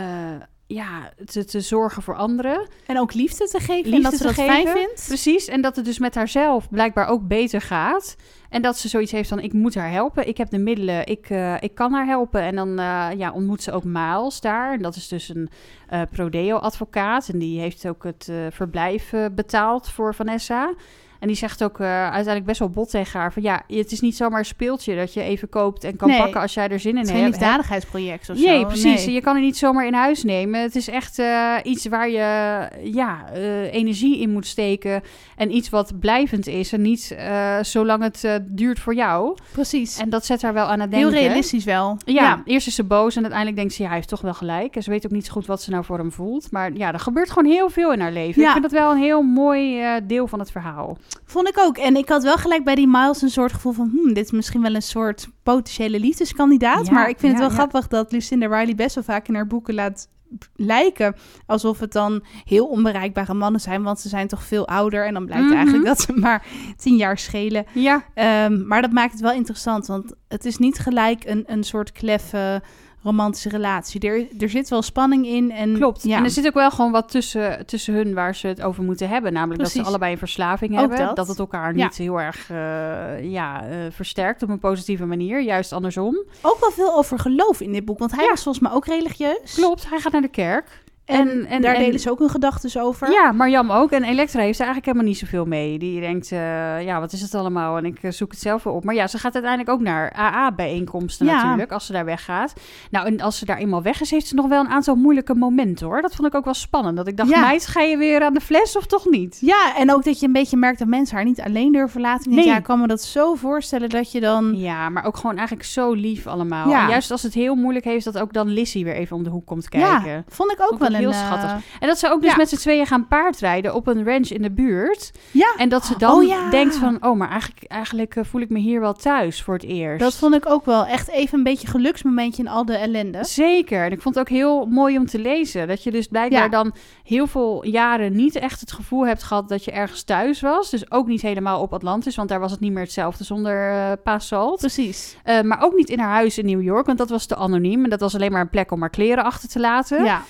ja, te, te zorgen voor anderen.
En ook liefde te geven. en
Liefde
dat ze dat
geven.
fijn vindt.
Precies, en dat het dus met haarzelf blijkbaar ook beter gaat. En dat ze zoiets heeft van, ik moet haar helpen. Ik heb de middelen, ik, eh, ik kan haar helpen. En dan eh, ja, ontmoet ze ook Miles daar. En dat is dus een eh Prodeo-advocaat. En die heeft ook het verblijf betaald voor Vanessa. En die zegt ook eh, uiteindelijk best wel bot tegen haar van... ja, het is niet zomaar een speeltje dat je even koopt en kan
Nee.
pakken als jij er zin in
Het is
hebt.
geen liefdadigheidsproject of zo.
Nee, precies.
Nee.
Je kan er niet zomaar in huis nemen. Het is echt eh, iets waar je ja, eh, energie in moet steken. En iets wat blijvend is. En niet zolang het duurt voor jou.
Precies.
En dat zet haar wel aan het
Heel
denken.
realistisch wel.
Ja, eerst is ze boos en uiteindelijk denkt ze, ja, hij heeft toch wel gelijk. En ze weet ook niet zo goed wat ze nou voor hem voelt. Maar ja, er gebeurt gewoon heel veel in haar leven.
Ja.
Ik vind dat wel een heel mooi deel van het verhaal.
Vond ik ook. En ik had wel gelijk bij die Miles een soort gevoel van... Hmm, dit is misschien wel een soort potentiële liefdeskandidaat.
Ja,
maar ik vind het wel
ja.
grappig dat Lucinda Riley best wel vaak in haar boeken laat lijken... alsof het dan heel onbereikbare mannen zijn. Want ze zijn toch veel ouder. En dan blijkt
Mhm.
eigenlijk dat ze maar tien jaar schelen.
Ja,
Ehm, maar dat maakt het wel interessant. Want het is niet gelijk een, een soort kleffe romantische relatie. Er, er zit wel spanning in. En,
klopt.
Ja.
En er zit ook wel gewoon wat tussen, tussen hun waar ze het over moeten hebben. Namelijk dat ze allebei een verslaving
Ook
hebben.
dat.
Dat. het elkaar
Ja.
niet heel erg eh, ja, eh, versterkt op een positieve manier. Juist andersom.
Ook wel veel over geloof in dit boek. Want hij
Ja.
was volgens mij ook religieus.
Klopt, hij gaat naar de kerk.
En,
En-
daar
en-
delen ze ook hun gedachten over.
Ja, Marjam ook. En Elektra heeft er eigenlijk helemaal niet zoveel mee. Die denkt, eh, ja, wat is het allemaal? En ik eh, zoek het zelf wel op. Maar ja, ze gaat uiteindelijk ook naar AA-bijeenkomsten
Ja.
natuurlijk, als ze daar weggaat. Nou, en als ze daar eenmaal weg is, heeft ze nog wel een aantal moeilijke momenten, hoor. Dat vond ik ook wel spannend. Dat ik dacht,
Ja.
meid, ga je weer aan de fles of toch niet?
Ja, en ook dat je een beetje merkt dat mensen haar niet alleen durven laten.
Nee.
Ja, ik kan me dat zo voorstellen dat je dan...
Ja, maar ook gewoon eigenlijk zo lief allemaal.
Ja.
En juist als het heel moeilijk heeft, dat ook dan Lissy weer even om de hoek komt kijken.
Ja, vond ik ook
Vond
wel.
Heel
eh,
schattig. En dat ze ook dus
Ja.
met z'n tweeën gaan paardrijden op een ranch in de buurt.
Ja,
En dat ze dan
Oh, ja.
denkt van, oh, maar eigenlijk, eigenlijk eh, voel ik me hier wel thuis voor het eerst.
dat vond ik ook wel echt even een beetje geluksmomentje in al de ellende.
Zeker. En ik vond het ook heel mooi om te lezen. Dat je dus blijkbaar
Ja.
dan heel veel jaren niet echt het gevoel hebt gehad dat je ergens thuis was. Dus ook niet helemaal op Atlantis, want daar was het niet meer hetzelfde zonder Salt.
Precies.
Maar ook niet in haar huis in New York, want dat was te anoniem. En dat was alleen maar een plek om haar kleren achter te laten.
Ja,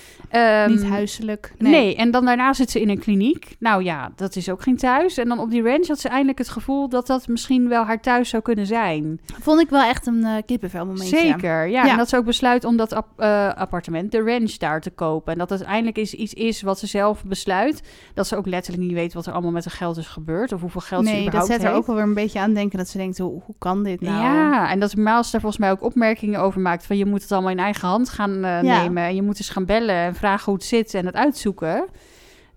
Ehm,
niet huiselijk.
Nee.
Nee.
en dan daarna zit ze in een kliniek. Nou ja, dat is ook geen thuis. En dan op die ranch had ze eindelijk het gevoel dat dat misschien wel haar thuis zou kunnen zijn.
Vond ik wel echt een eh kippenvelmomentje.
Zeker, ja.
Ja.
En dat ze ook besluit om dat ap- eh, appartement, de ranch, daar te kopen. En dat het eindelijk is, iets is wat ze zelf besluit. Dat ze ook letterlijk niet weet wat er allemaal met haar geld is gebeurd. Of hoeveel geld ze
Nee, dat
überhaupt
zet er ook wel weer een beetje aan denken dat ze denkt, hoe, hoe kan dit nou?
Ja, en dat Miles daar volgens mij ook opmerkingen over maakt. Van je moet het allemaal in eigen hand gaan eh,
Ja.
nemen. En je moet eens gaan bellen en vragen hoe het zit en het uitzoeken.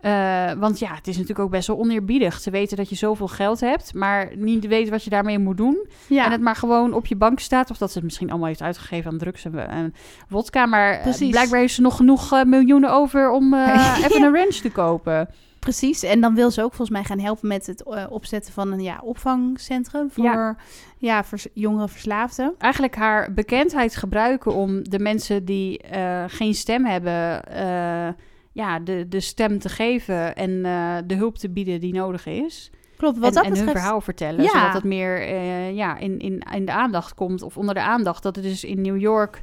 Eh, want ja, het is natuurlijk ook best wel oneerbiedig te weten dat je zoveel geld hebt, maar niet weten wat je daarmee moet doen.
Ja,
En het maar gewoon op je bank staat. Of dat ze het misschien allemaal heeft uitgegeven aan drugs en, en wodka. Maar eh,
Precies.
blijkbaar heeft ze nog genoeg eh, miljoenen over om [LAUGHS] even een ranch te kopen.
Precies. En dan wil ze ook volgens mij gaan helpen met het eh, opzetten van een ja, opvangcentrum voor
Ja.
ja. vers- jongere verslaafden.
Eigenlijk haar bekendheid gebruiken om de mensen die eh, geen stem hebben... eh, ja, de, de stem te geven en de hulp te bieden die nodig is.
Klopt, wat
en,
dat
en hun verhaal vertellen,
Ja.
zodat het meer ja, in, in, in de aandacht komt of onder de aandacht. Dat het dus in New York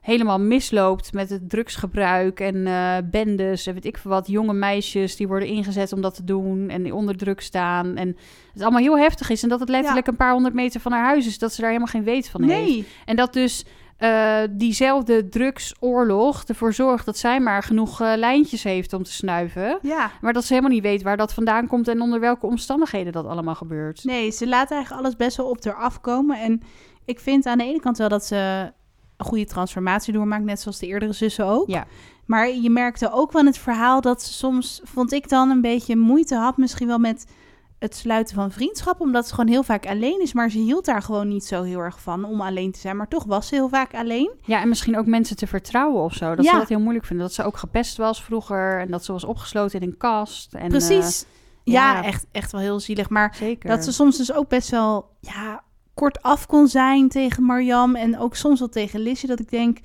helemaal misloopt met het drugsgebruik en eh bendes en weet ik veel wat. Jonge meisjes die worden ingezet om dat te doen en die onder druk staan. En het allemaal heel heftig is en dat het letterlijk een paar honderd meter van haar huis is. Dat ze daar helemaal geen weet van heeft.
Nee,
En dat dus eh, diezelfde drugsoorlog ervoor zorgt dat zij maar genoeg eh, lijntjes heeft om te snuiven.
ja.
Maar dat ze helemaal niet weet waar dat vandaan komt en onder welke omstandigheden dat allemaal gebeurt.
Nee, ze laat eigenlijk alles best wel op haar afkomen. En ik vind aan de ene kant wel dat ze een goede transformatie doormaakt, net zoals de eerdere zussen ook.
Ja.
Maar je merkte ook wel in het verhaal dat ze soms, vond ik dan, een beetje moeite had. Misschien wel met het sluiten van vriendschap, omdat ze gewoon heel vaak alleen is. Maar ze hield daar gewoon niet zo heel erg van om alleen te zijn. Maar toch was ze heel vaak alleen.
Ja, en misschien ook mensen te vertrouwen of zo. Dat
Ja.
ze dat heel moeilijk vinden. Dat ze ook gepest was vroeger en dat ze was opgesloten in een kast. En,
Precies.
eh,
ja,
ja.
echt, echt wel heel zielig. Maar
zeker.
dat ze soms dus ook best wel ja, kort af kon zijn tegen Marjam. En ook soms wel tegen Lizzie. Dat ik denk.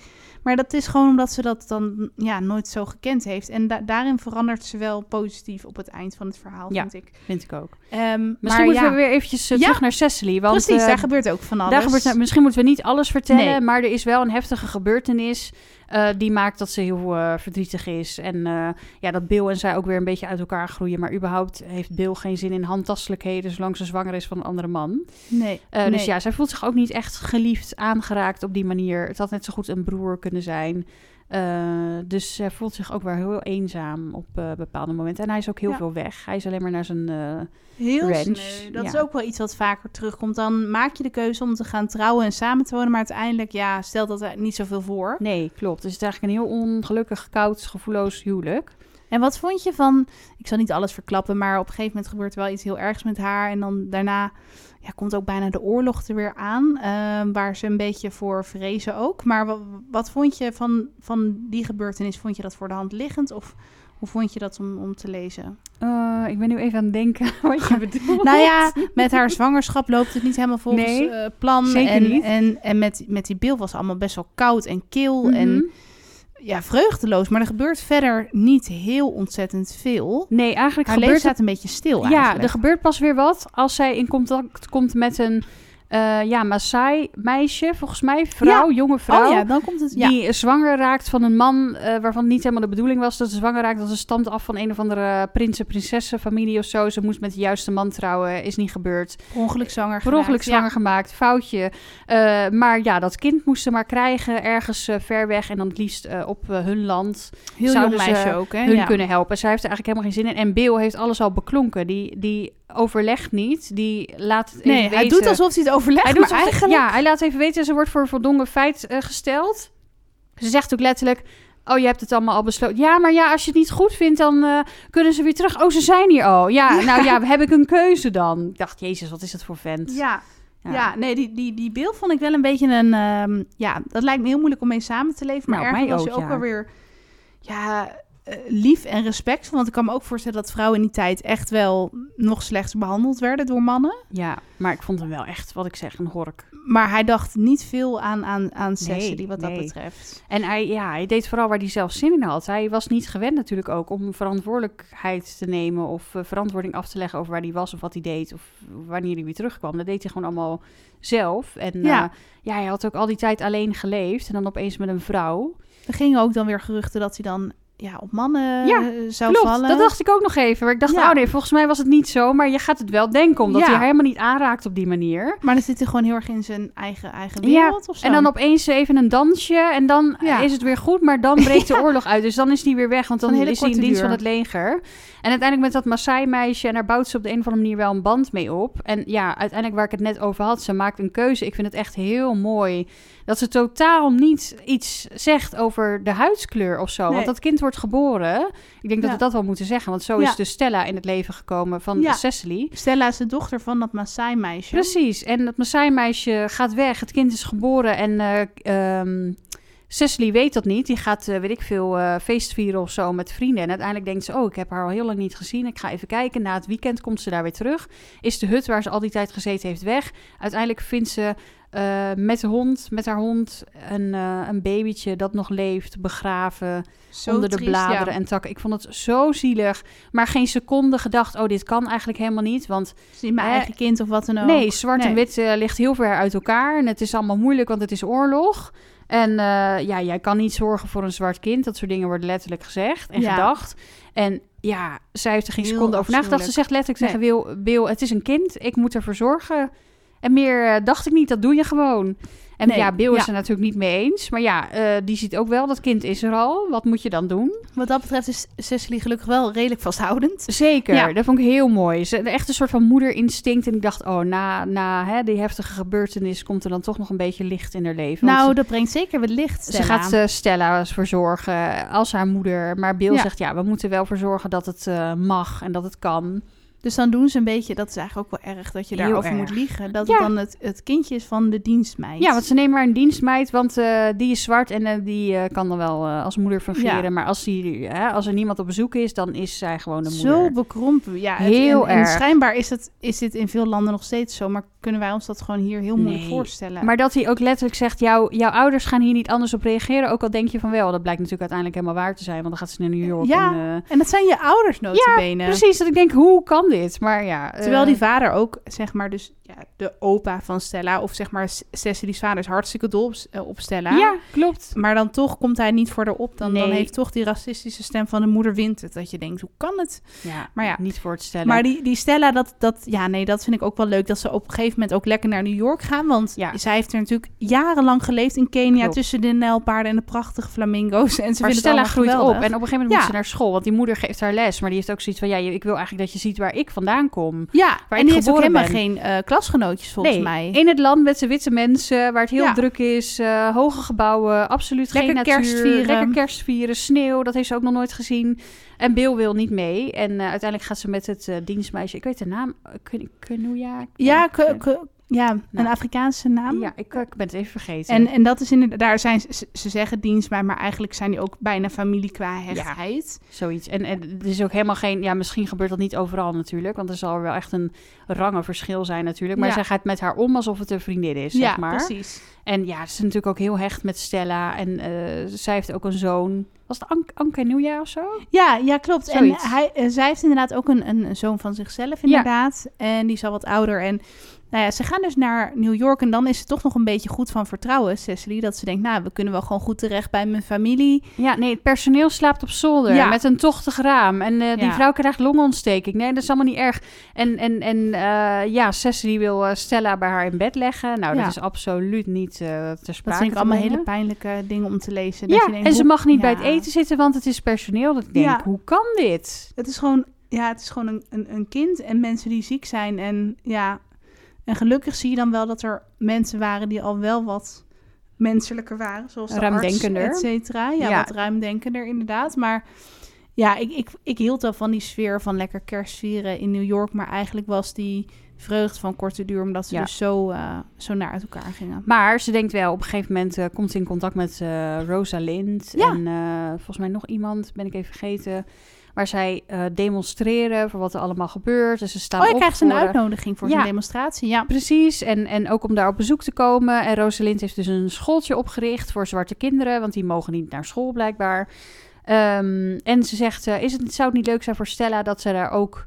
Maar dat is gewoon omdat ze dat dan ja, nooit zo gekend heeft. En da- daarin verandert ze wel positief op het eind van het verhaal,
Ja.
vind ik.
vind ik ook.
Ehm,
Misschien
maar
moeten
ja,
we weer eventjes eh,
Ja.
terug naar Cecily. Want,
Precies,
eh,
daar gebeurt ook van alles.
Daar gebeurt, nou, misschien moeten we niet alles vertellen,
Nee.
maar er is wel een heftige gebeurtenis eh, die maakt dat ze heel eh, verdrietig is. En eh, ja, dat Bill en zij ook weer een beetje uit elkaar groeien. Maar überhaupt heeft Bill geen zin in handtastelijkheden zolang ze zwanger is van een andere man.
Nee,
Eh,
nee.
Dus ja, zij voelt zich ook niet echt geliefd, aangeraakt op die manier. Het had net zo goed een broer kunnen zijn. Eh, dus zij voelt zich ook wel heel eenzaam op eh, bepaalde momenten. En hij is ook heel
Ja.
veel weg. Hij is alleen maar naar zijn... eh,
Heel
ranch,
sneu. Dat
ja.
is ook wel iets wat vaker terugkomt. Dan maak je de keuze om te gaan trouwen en samen te wonen. Maar uiteindelijk, ja, stelt dat niet zoveel voor.
Nee, klopt. Dus het is eigenlijk een heel ongelukkig, koud, gevoelloos huwelijk.
En wat vond je van... Ik zal niet alles verklappen, maar op een gegeven moment gebeurt er wel iets heel ergs met haar. En dan daarna ja, komt ook bijna de oorlog er weer aan. ehm, waar ze een beetje voor vrezen ook. Maar wat, wat vond je van, van die gebeurtenis? Vond je dat voor de hand liggend? Of hoe vond je dat om, om te lezen?
Eh, ik ben nu even aan het denken [LAUGHS] wat je [LAUGHS] bedoelt.
Nou ja, met haar zwangerschap loopt het niet helemaal volgens
Nee,
eh, plan.
zeker
en,
niet.
En, en met, met die bil was het allemaal best wel koud en kil
Mhm.
en ja, vreugdeloos. Maar er gebeurt verder niet heel ontzettend veel.
Nee, eigenlijk
Haar leven
gebeurt
staat een beetje stil
Ja,
eigenlijk.
er gebeurt pas weer wat als zij in contact komt met een eh ja, Maasai meisje, volgens mij, vrouw, jonge vrouw.
Oh ja, dan komt het... Ja,
Die zwanger raakt van een man eh, waarvan het niet helemaal de bedoeling was dat ze zwanger raakt. Dat ze stamt af van een of andere prinsen, prinsessen, familie of zo. Ze moest met de juiste man trouwen, is niet gebeurd.
ongeluk zwanger
Per ongeluk zwanger gemaakt, foutje. Eh, maar ja, dat kind moest ze maar krijgen ergens ver weg. En dan het liefst op hun land
heel
zouden
jong meisje ook, hè?
hun kunnen helpen. Zij heeft er eigenlijk helemaal geen zin in. En Bill heeft alles al beklonken. Die, die overlegt niet. Die laat het
Nee, hij doet alsof hij het overlegt,
Hij doet
maar eigenlijk...
Ja, hij laat even weten. Ze wordt voor een voldongen feit eh, gesteld. Ze zegt ook letterlijk... Oh, je hebt het allemaal al besloten. Ja, maar ja, als je het niet goed vindt, dan eh, kunnen ze weer terug. Oh, ze zijn hier al. Ja, nou ja, heb ik een keuze dan? Ik dacht, jezus, wat is dat voor vent?
Ja, ja. nee, die, die, die beeld vond ik wel een beetje een... ehm, ja, dat lijkt me heel moeilijk om mee samen te leven. Maar
Nou,
ergens was hij
ook,
ook
ja.
Lief en respectvol. Want ik kan me ook voorstellen dat vrouwen in die tijd echt wel nog slechts behandeld werden door mannen.
Ja, maar ik vond hem wel echt, wat ik zeg, een hork.
Maar hij dacht niet veel aan, aan, aan
Nee,
Cecily wat dat betreft.
En hij, ja, hij deed vooral waar hij zelf zin in had. Hij was niet gewend natuurlijk ook om verantwoordelijkheid te nemen... of eh, verantwoording af te leggen over waar hij was of wat hij deed... of wanneer hij weer terugkwam. Dat deed hij gewoon allemaal zelf. En
Ja.
ja. ja, hij had ook al die tijd alleen geleefd... en dan opeens met een vrouw.
Er gingen ook dan weer geruchten dat hij dan ja, op mannen
Ja,
eh, zou
Klopt,
vallen.
dat dacht ik ook nog even. Maar ik dacht,
Ja.
oh nee, volgens mij was het niet zo... maar je gaat het wel denken, omdat
Ja.
hij haar helemaal niet aanraakt op die manier...
Maar dan zit hij gewoon heel erg in zijn eigen, eigen wereld of zo.
En dan opeens even een dansje en dan is het weer goed, maar dan breekt de [LAUGHS] oorlog uit. Dus dan is die weer weg, want dan is hij in dienst
duur.
van het leger. En uiteindelijk met dat Maasai-meisje en daar bouwt ze op de een of andere manier wel een band mee op. En ja, uiteindelijk waar ik het net over had, ze maakt een keuze. Ik vind het echt heel mooi dat ze totaal niet iets zegt over de huidskleur of zo.
Nee.
Want dat kind wordt geboren. Ik denk dat we dat wel moeten zeggen, want zo is dus Stella in het leven gekomen van
Ja.
Cecily.
Stella is de dochter van dat Maasai-meisje.
Precies. En dat Maasai-meisje gaat weg. Het kind is geboren en ehm, Cecily weet dat niet. Die gaat, eh, weet ik veel, eh feestvieren of zo met vrienden. En uiteindelijk denkt ze, oh, ik heb haar al heel lang niet gezien. Ik ga even kijken. Na het weekend komt ze daar weer terug. Is de hut waar ze al die tijd gezeten heeft weg. Uiteindelijk vindt ze eh, met de hond, met haar hond, een, eh, een babytje dat nog leeft, begraven
Zo
onder de bladeren
ja.
en takken. Ik vond het zo zielig. Maar geen seconde gedacht, oh, dit kan eigenlijk helemaal niet. Want
Is niet mijn
Eh,
eigen kind of wat dan ook.
Nee, zwart en
Nee.
wit ligt heel ver uit elkaar. En het is allemaal moeilijk, want het is oorlog. En ja, jij kan niet zorgen voor een zwart kind. Dat soort dingen worden letterlijk gezegd en
Ja.
gedacht. En ja, zij heeft er geen
Heel
seconde over nagedacht. Ze zegt letterlijk tegen Wil, Bill, het is een kind. Ik moet ervoor zorgen. En meer eh, dacht ik niet, dat doe je gewoon. En
Nee,
ja, Bill is
ja.
er natuurlijk niet mee eens. Maar ja, eh, die ziet ook wel, dat kind is er al. Wat moet je dan doen?
Wat dat betreft is Cecily gelukkig wel redelijk vasthoudend.
Zeker,
Ja.
dat vond ik heel mooi. Ze, echt een soort van moederinstinct. En ik dacht, oh, na, na hè, die heftige gebeurtenis komt er dan toch nog een beetje licht in haar leven.
Nou, dat brengt zeker wat licht.
Ze gaat eh, Stella verzorgen als haar moeder. Maar Bill
Ja.
zegt, ja, we moeten wel voor zorgen dat het mag en dat het kan.
Dus dan doen ze een beetje, dat is eigenlijk ook wel erg dat je daarover moet liegen. Dat
Ja.
het dan het, het kindje is van de dienstmeid.
Ja, want ze nemen maar een dienstmeid, want eh, die is zwart en eh, die eh, kan dan wel als moeder fungeren.
Ja.
Maar als, die, als er niemand op bezoek is, dan is zij gewoon de moeder.
Zo bekrompen. Ja, het-
Heel
en, en
erg.
schijnbaar is, het, is dit in veel landen nog steeds zo. Maar kunnen wij ons dat gewoon hier heel moeilijk
Nee.
voorstellen?
Maar dat hij ook letterlijk zegt, jouw jouw ouders gaan hier niet anders op reageren. Ook al denk je van wel, dat blijkt natuurlijk uiteindelijk helemaal waar te zijn. Want dan gaat ze naar New York.
Ja,
en,
En dat zijn je ouders notabene.
precies, dat ik denk, hoe kan dit? Maar ja...
Terwijl
eh,
die vader ook, zeg maar, dus ja, de opa van Stella... of zeg maar, Cecily's vader is hartstikke dol op, eh, op Stella.
Ja, klopt.
Maar dan toch komt hij niet voor erop. Dan, dan heeft toch die racistische stem van de moeder wint het. Dat je denkt, hoe kan het?
Ja,
Maar ja.
niet voor het stellen.
Maar die, die Stella, dat, dat, ja, nee, dat vind ik ook wel leuk. Dat ze op een gegeven moment ook lekker naar New York gaan. Want
Ja.
zij heeft er natuurlijk jarenlang geleefd in Kenia...
Klopt.
tussen de nijlpaarden en de prachtige flamingo's. En ze
maar Stella groeit op en op een gegeven moment
Ja.
moet ze naar school. Want die moeder geeft haar les. Maar die heeft ook zoiets van, ja, ik wil eigenlijk dat je ziet waar ik vandaan kom.
Ja,
waar
en
ik
heeft ook helemaal geen eh, klasgenootjes volgens
nee,
mij.
in het land met zijn witte mensen, waar het heel
Ja.
druk is. eh, hoge gebouwen, absoluut
Lekker
geen natuur.
kerst vieren.
Lekker kerst vieren, sneeuw, dat heeft ze ook nog nooit gezien. En Bill wil niet mee. En eh, uiteindelijk gaat ze met het dienstmeisje, ik weet de naam, eh, Kun- Kunuya?
Ja, een
Nou.
Afrikaanse naam.
Ja, ik, ik ben het even vergeten.
En, en dat is inderdaad, daar zijn ze, ze zeggen dienstbaar, maar eigenlijk zijn die ook bijna familie qua hechtheid.
Zoiets. En, en er is ook helemaal geen... Ja, misschien gebeurt dat niet overal natuurlijk. Want er zal wel echt een rangenverschil zijn natuurlijk. Maar
Ja.
zij gaat met haar om alsof het een vriendin is,
Ja,
zeg maar.
precies.
En ja, ze is natuurlijk ook heel hecht met Stella. En eh, zij heeft ook een zoon. Was het Anke Nieuwjaar of zo?
Ja, ja, klopt.
Zoiets.
En hij, eh, zij heeft inderdaad ook een, een, een zoon van zichzelf, inderdaad. En die is al wat ouder. En nou ja, ze gaan dus naar New York. En dan is het toch nog een beetje goed van vertrouwen, Cecily. Dat ze denkt, nou, we kunnen wel gewoon goed terecht bij mijn familie.
Ja, nee, het personeel slaapt op zolder
Ja.
met een tochtig raam. En eh, die
Ja.
vrouw krijgt longontsteking. Nee, dat is allemaal niet erg. En, en, en eh, ja, Cecily wil eh, Stella bij haar in bed leggen. Nou, dat is absoluut niet eh ter sprake
Dat vind ik
te
allemaal hele pijnlijke dingen om te lezen. Dat
Ja,
je denkt,
en ze mag niet bij het eten zitten, want het is personeel. Dat denk,
Ja.
hoe kan dit?
Het is gewoon, ja, het is gewoon een, een, een kind en mensen die ziek zijn. En ja, en gelukkig zie je dan wel dat er mensen waren die al wel wat menselijker waren. Zoals de
Ruimdenkender.
arts, et cetera. Ja,
Ja.
wat ruimdenkender inderdaad. Maar ja, ik, ik, ik hield wel van die sfeer van lekker kerstvieren in New York. Maar eigenlijk was die vreugde van korte duur, omdat ze
Ja.
dus zo, eh, zo naar uit elkaar gingen.
Maar ze denkt wel, op een gegeven moment eh, komt ze in contact met eh Rosalind.
Ja.
En volgens mij nog iemand, ben ik even vergeten. Waar zij eh, demonstreren voor wat er allemaal gebeurt. Dus ze staan
Oh, je
op
krijgt een
voor, eh,
uitnodiging voor
ja.
zo'n demonstratie. Ja,
Precies, en, en ook om daar op bezoek te komen. En Rosalind heeft dus een schooltje opgericht voor zwarte kinderen, want die mogen niet naar school blijkbaar. Ehm, en ze zegt, eh, is het, zou het niet leuk zijn voor Stella dat ze daar ook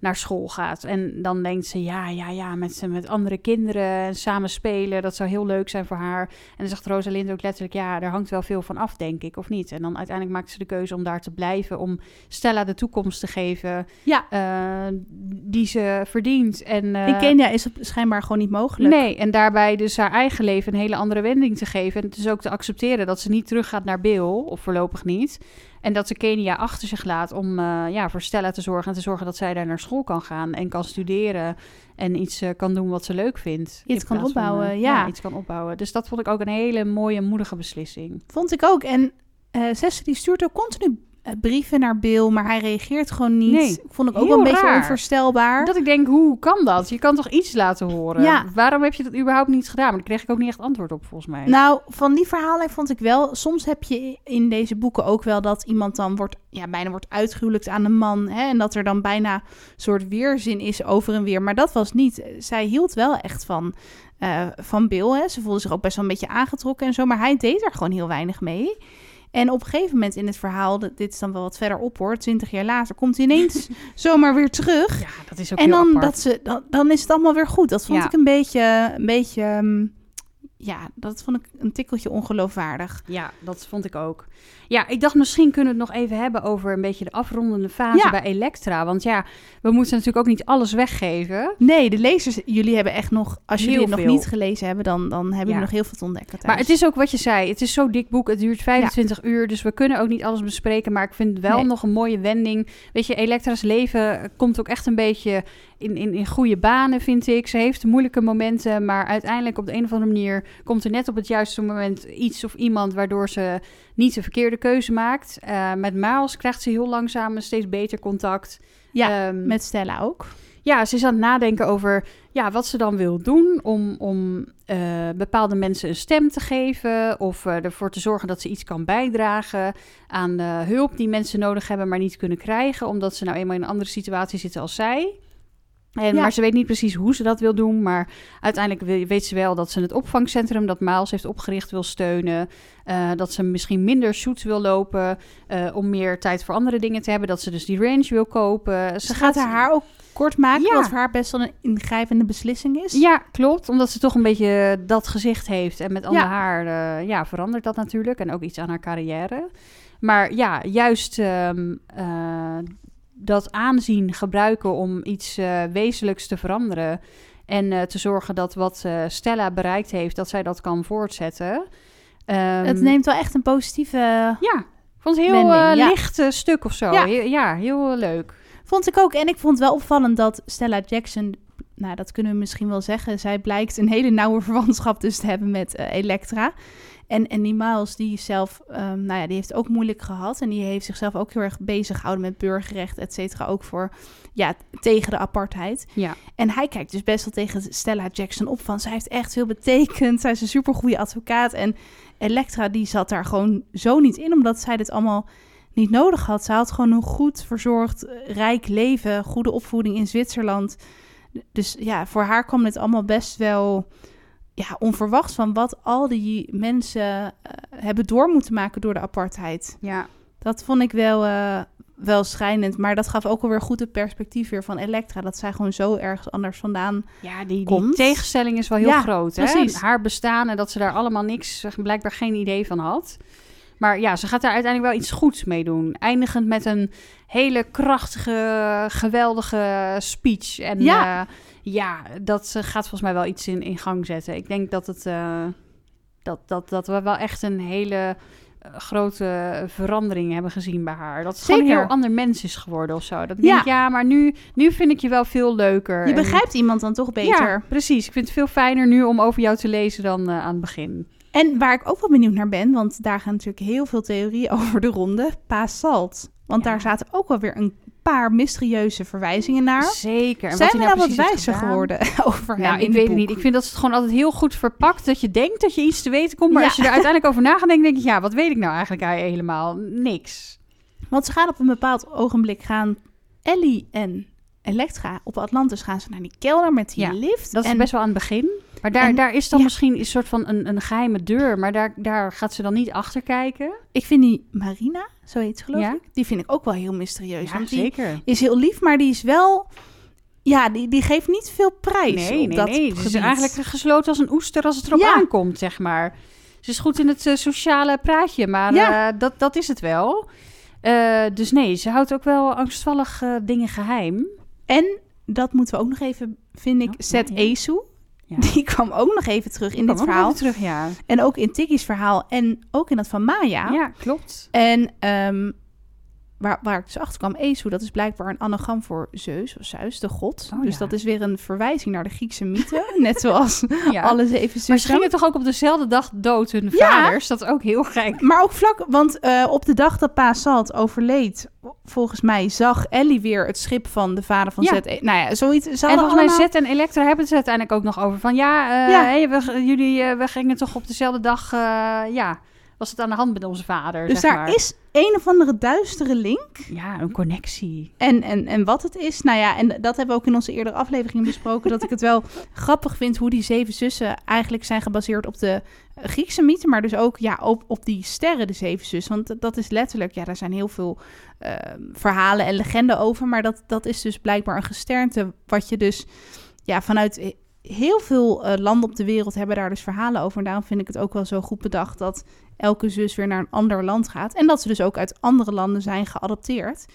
naar school gaat? En dan denkt ze, ja, ja, ja, met, met andere kinderen en samen spelen, dat zou heel leuk zijn voor haar. En dan zegt Rosalind ook letterlijk, ja, daar hangt wel veel van af, denk ik, of niet? En dan uiteindelijk maakt ze de keuze om daar te blijven, om Stella de toekomst te geven
ja.
eh, die ze verdient. En, eh,
in Kenia is het schijnbaar gewoon niet mogelijk.
Nee, en daarbij dus haar eigen leven een hele andere wending te geven. En het is ook te accepteren dat ze niet teruggaat naar Bill, of voorlopig niet. En dat ze Kenia achter zich laat om eh, ja, voor Stella te zorgen. En te zorgen dat zij daar naar school kan gaan en kan studeren. En iets eh, kan doen wat ze leuk vindt.
Iets kan
van,
opbouwen,
eh,
ja.
Iets kan opbouwen. Dus dat vond ik ook een hele mooie, moedige beslissing.
Vond ik ook. En eh Cecily stuurt ook continu brieven naar Bill, maar hij reageert gewoon niet.
Nee,
Vond ik ook wel een beetje onvoorstelbaar.
Dat ik denk, hoe kan dat? Je kan toch iets laten horen?
Ja.
Waarom heb je dat überhaupt niet gedaan? Maar daar kreeg ik ook niet echt antwoord op, volgens mij.
Nou, van die verhalen vond ik wel... Soms heb je in deze boeken ook wel dat iemand dan wordt... Ja, bijna wordt uitgehuwelijkt aan een man. Hè, en dat er dan bijna een soort weerzin is over en weer. Maar dat was niet. Zij hield wel echt van, eh, van Bill. Hè. Ze voelde zich ook best wel een beetje aangetrokken en zo. Maar hij deed er gewoon heel weinig mee. En op een gegeven moment in het verhaal... Dit is dan wel wat verder op hoor. Twintig jaar later komt hij ineens [LAUGHS] zomaar weer terug.
ja, dat is ook
En
heel
dan,
apart.
dat ze, dan, dan is het allemaal weer goed. Dat vond
Ja.
ik een beetje, een beetje, mm, ja, dat vond ik een tikkeltje ongeloofwaardig.
Ja, dat vond ik ook. Ja, ik dacht misschien kunnen we het nog even hebben over een beetje de afrondende fase
Ja.
bij Elektra. Want ja, we moeten natuurlijk ook niet alles weggeven.
Nee, de lezers, jullie hebben echt nog, als jullie
Heel
het nog
veel.
niet gelezen hebben, dan, dan hebben jullie
Ja.
nog heel veel te ontdekken.
Maar het is ook wat je zei. Het is zo'n dik boek. Het duurt 25 uur. Dus we kunnen ook niet alles bespreken. Maar ik vind wel
Nee.
nog een mooie wending. Weet je, Elektra's leven komt ook echt een beetje in, in, in goede banen, vind ik. Ze heeft moeilijke momenten. Maar uiteindelijk op de een of andere manier komt er net op het juiste moment iets of iemand waardoor ze niet de verkeerde keuze maakt. Eh, met Miles krijgt ze heel langzaam een steeds beter contact.
ja,
Ehm,
met Stella ook.
ja, ze is aan het nadenken over ja, wat ze dan wil doen om, om eh, bepaalde mensen een stem te geven. Of eh, ervoor te zorgen dat ze iets kan bijdragen aan hulp die mensen nodig hebben, maar niet kunnen krijgen. Omdat ze nou eenmaal in een andere situatie zitten als zij. En,
Ja.
Maar ze weet niet precies hoe ze dat wil doen. Maar uiteindelijk weet ze wel dat ze het opvangcentrum dat Miles heeft opgericht wil steunen. Eh, dat ze misschien minder shoots wil lopen eh, om meer tijd voor andere dingen te hebben. Dat ze dus die range wil kopen.
Ze gaat haar haar ook kort maken,
Ja.
wat voor haar best wel een ingrijpende beslissing is.
Ja, klopt. Omdat ze toch een beetje dat gezicht heeft. En met ander
Ja.
haar eh, ja, verandert dat natuurlijk. En ook iets aan haar carrière. Maar ja, juist ehm, eh, dat aanzien gebruiken om iets eh, wezenlijks te veranderen. En eh, te zorgen dat wat eh, Stella bereikt heeft, dat zij dat kan voortzetten. Ehm,
Het neemt wel echt een positieve...
Ja, vond het heel
ja.
licht stuk of zo.
Ja.
Ja, ja heel leuk.
Vond ik ook. En ik vond wel opvallend dat Stella Jackson... Nou, dat kunnen we misschien wel zeggen. Zij blijkt een hele nauwe verwantschap dus te hebben met Elektra. En, en die Miles, die zelf... ehm, nou ja, die heeft ook moeilijk gehad. En die heeft zichzelf ook heel erg bezig gehouden met burgerrecht, et cetera. Ook voor... Ja, tegen de apartheid.
Ja.
En hij kijkt dus best wel tegen Stella Jackson op van... zij heeft echt veel betekend. Zij is een supergoeie advocaat. En Elektra, die zat daar gewoon zo niet in... omdat zij dit allemaal niet nodig had. Ze had gewoon een goed verzorgd, eh, rijk leven... goede opvoeding in Zwitserland. Dus ja, voor haar kwam dit allemaal best wel... Ja, onverwachts van wat al die mensen eh, hebben door moeten maken door de apartheid.
ja.
Dat vond ik wel, eh, wel schrijnend. Maar dat gaf ook alweer goed het perspectief weer van Elektra. Dat zij gewoon zo ergens anders vandaan
Ja, die, die
komt.
tegenstelling is wel heel
Ja,
groot. Hè?
precies.
Haar bestaan en dat ze daar allemaal niks, blijkbaar geen idee van had. Maar ja, ze gaat daar uiteindelijk wel iets goeds mee doen. Eindigend met een hele krachtige, geweldige speech. En
Ja.
ja, ja dat eh, gaat volgens mij wel iets in, in gang zetten. Ik denk dat, het, eh, dat, dat, dat we wel echt een hele eh, grote verandering hebben gezien bij haar. Dat het gewoon een heel ander mens is geworden of zo. Dat ik
Ja.
denk, ja, maar nu, nu vind ik je wel veel leuker.
Je
En-
begrijpt iemand dan toch beter.
ja, precies. Ik vind het veel fijner nu om over jou te lezen dan eh, aan het begin.
En waar ik ook wel benieuwd naar ben, want daar gaan natuurlijk heel veel theorieën [LAUGHS] over de ronde. Paas Salt. Want
Ja.
daar zaten ook wel weer een paar mysterieuze verwijzingen naar.
Zeker. En
Zijn
wat
we
hij
nou wat wijzer geworden [LAUGHS] over
Nou, ik weet het niet. Ik vind dat ze het gewoon altijd heel goed verpakt. Dat je denkt dat je iets te weten komt. Maar
Ja.
als je er [LAUGHS] uiteindelijk over na gaat denken, denk je... Ja, wat weet ik nou eigenlijk helemaal? Niks.
Want ze gaan op een bepaald ogenblik gaan Ellie en Elektra op Atlantis gaan ze naar die kelder met die
Ja,
lift.
Dat is
en
best wel aan het begin. Maar daar,
en-
daar is dan
ja.
misschien een soort van een, een geheime deur. Maar daar, daar gaat ze dan niet achter kijken.
ik vind die Marina, zo heet ze geloof
Ja.
ik, die vind ik ook wel heel mysterieus.
Ja,
want die
zeker.
is heel lief, maar die is wel... Ja, die, die geeft niet veel prijs
Nee,
op
nee,
dat
nee. Ze is eigenlijk gesloten als een oester als het erop aankomt, zeg maar. Ze is goed in het eh, sociale praatje, maar eh, dat, dat is het wel. Eh, dus nee, ze houdt ook wel angstvallig dingen geheim.
En dat moeten we ook nog even, vind ik,
Oh,
Zet
ja, ja.
Esu.
Ja.
Die kwam ook nog even terug in dit verhaal.
terug, ja.
En ook in Tiggy's verhaal. En ook in dat van Maya.
Ja, klopt.
En ehm, waar, waar ik dus achter kwam, Esu, dat is blijkbaar een anagram voor Zeus of Zeus, de god.
Oh,
dus
ja.
dat is weer een verwijzing naar de Griekse mythe. [LAUGHS] net zoals [LAUGHS]
Ja.
alle zeven
Maar ze gingen toch ook op dezelfde dag dood, hun
Ja.
vaders? Dat is ook heel gek.
Maar ook vlak, want eh, op de dag dat Pa overleed, volgens mij zag Ellie weer het schip van de vader van. Zet. Nou ja, zoiets.
En volgens mij Zet en Elektra hebben het uiteindelijk ook nog over. Van ja, eh, hey, we, jullie, eh, we gingen toch op dezelfde dag... ja, was het aan de hand met onze vader,
Dus
zeg
daar
maar.
is een of andere duistere link.
Ja, een connectie.
En, en, en wat het is, nou ja, en dat hebben we ook in onze eerdere aflevering besproken, dat ik het wel [LAUGHS] grappig vind hoe die zeven zussen eigenlijk zijn gebaseerd op de Griekse mythe, maar dus ook ja, op, op die sterren, de zeven zussen. Want dat- is letterlijk, ja, daar zijn heel veel eh, verhalen en legenden over, maar dat, dat is dus blijkbaar een gesternte wat je dus ja, vanuit heel veel eh, landen op de wereld hebben daar dus verhalen over. En daarom vind ik het ook wel zo goed bedacht dat elke zus weer naar een ander land gaat. En dat ze dus ook uit andere landen zijn geadopteerd.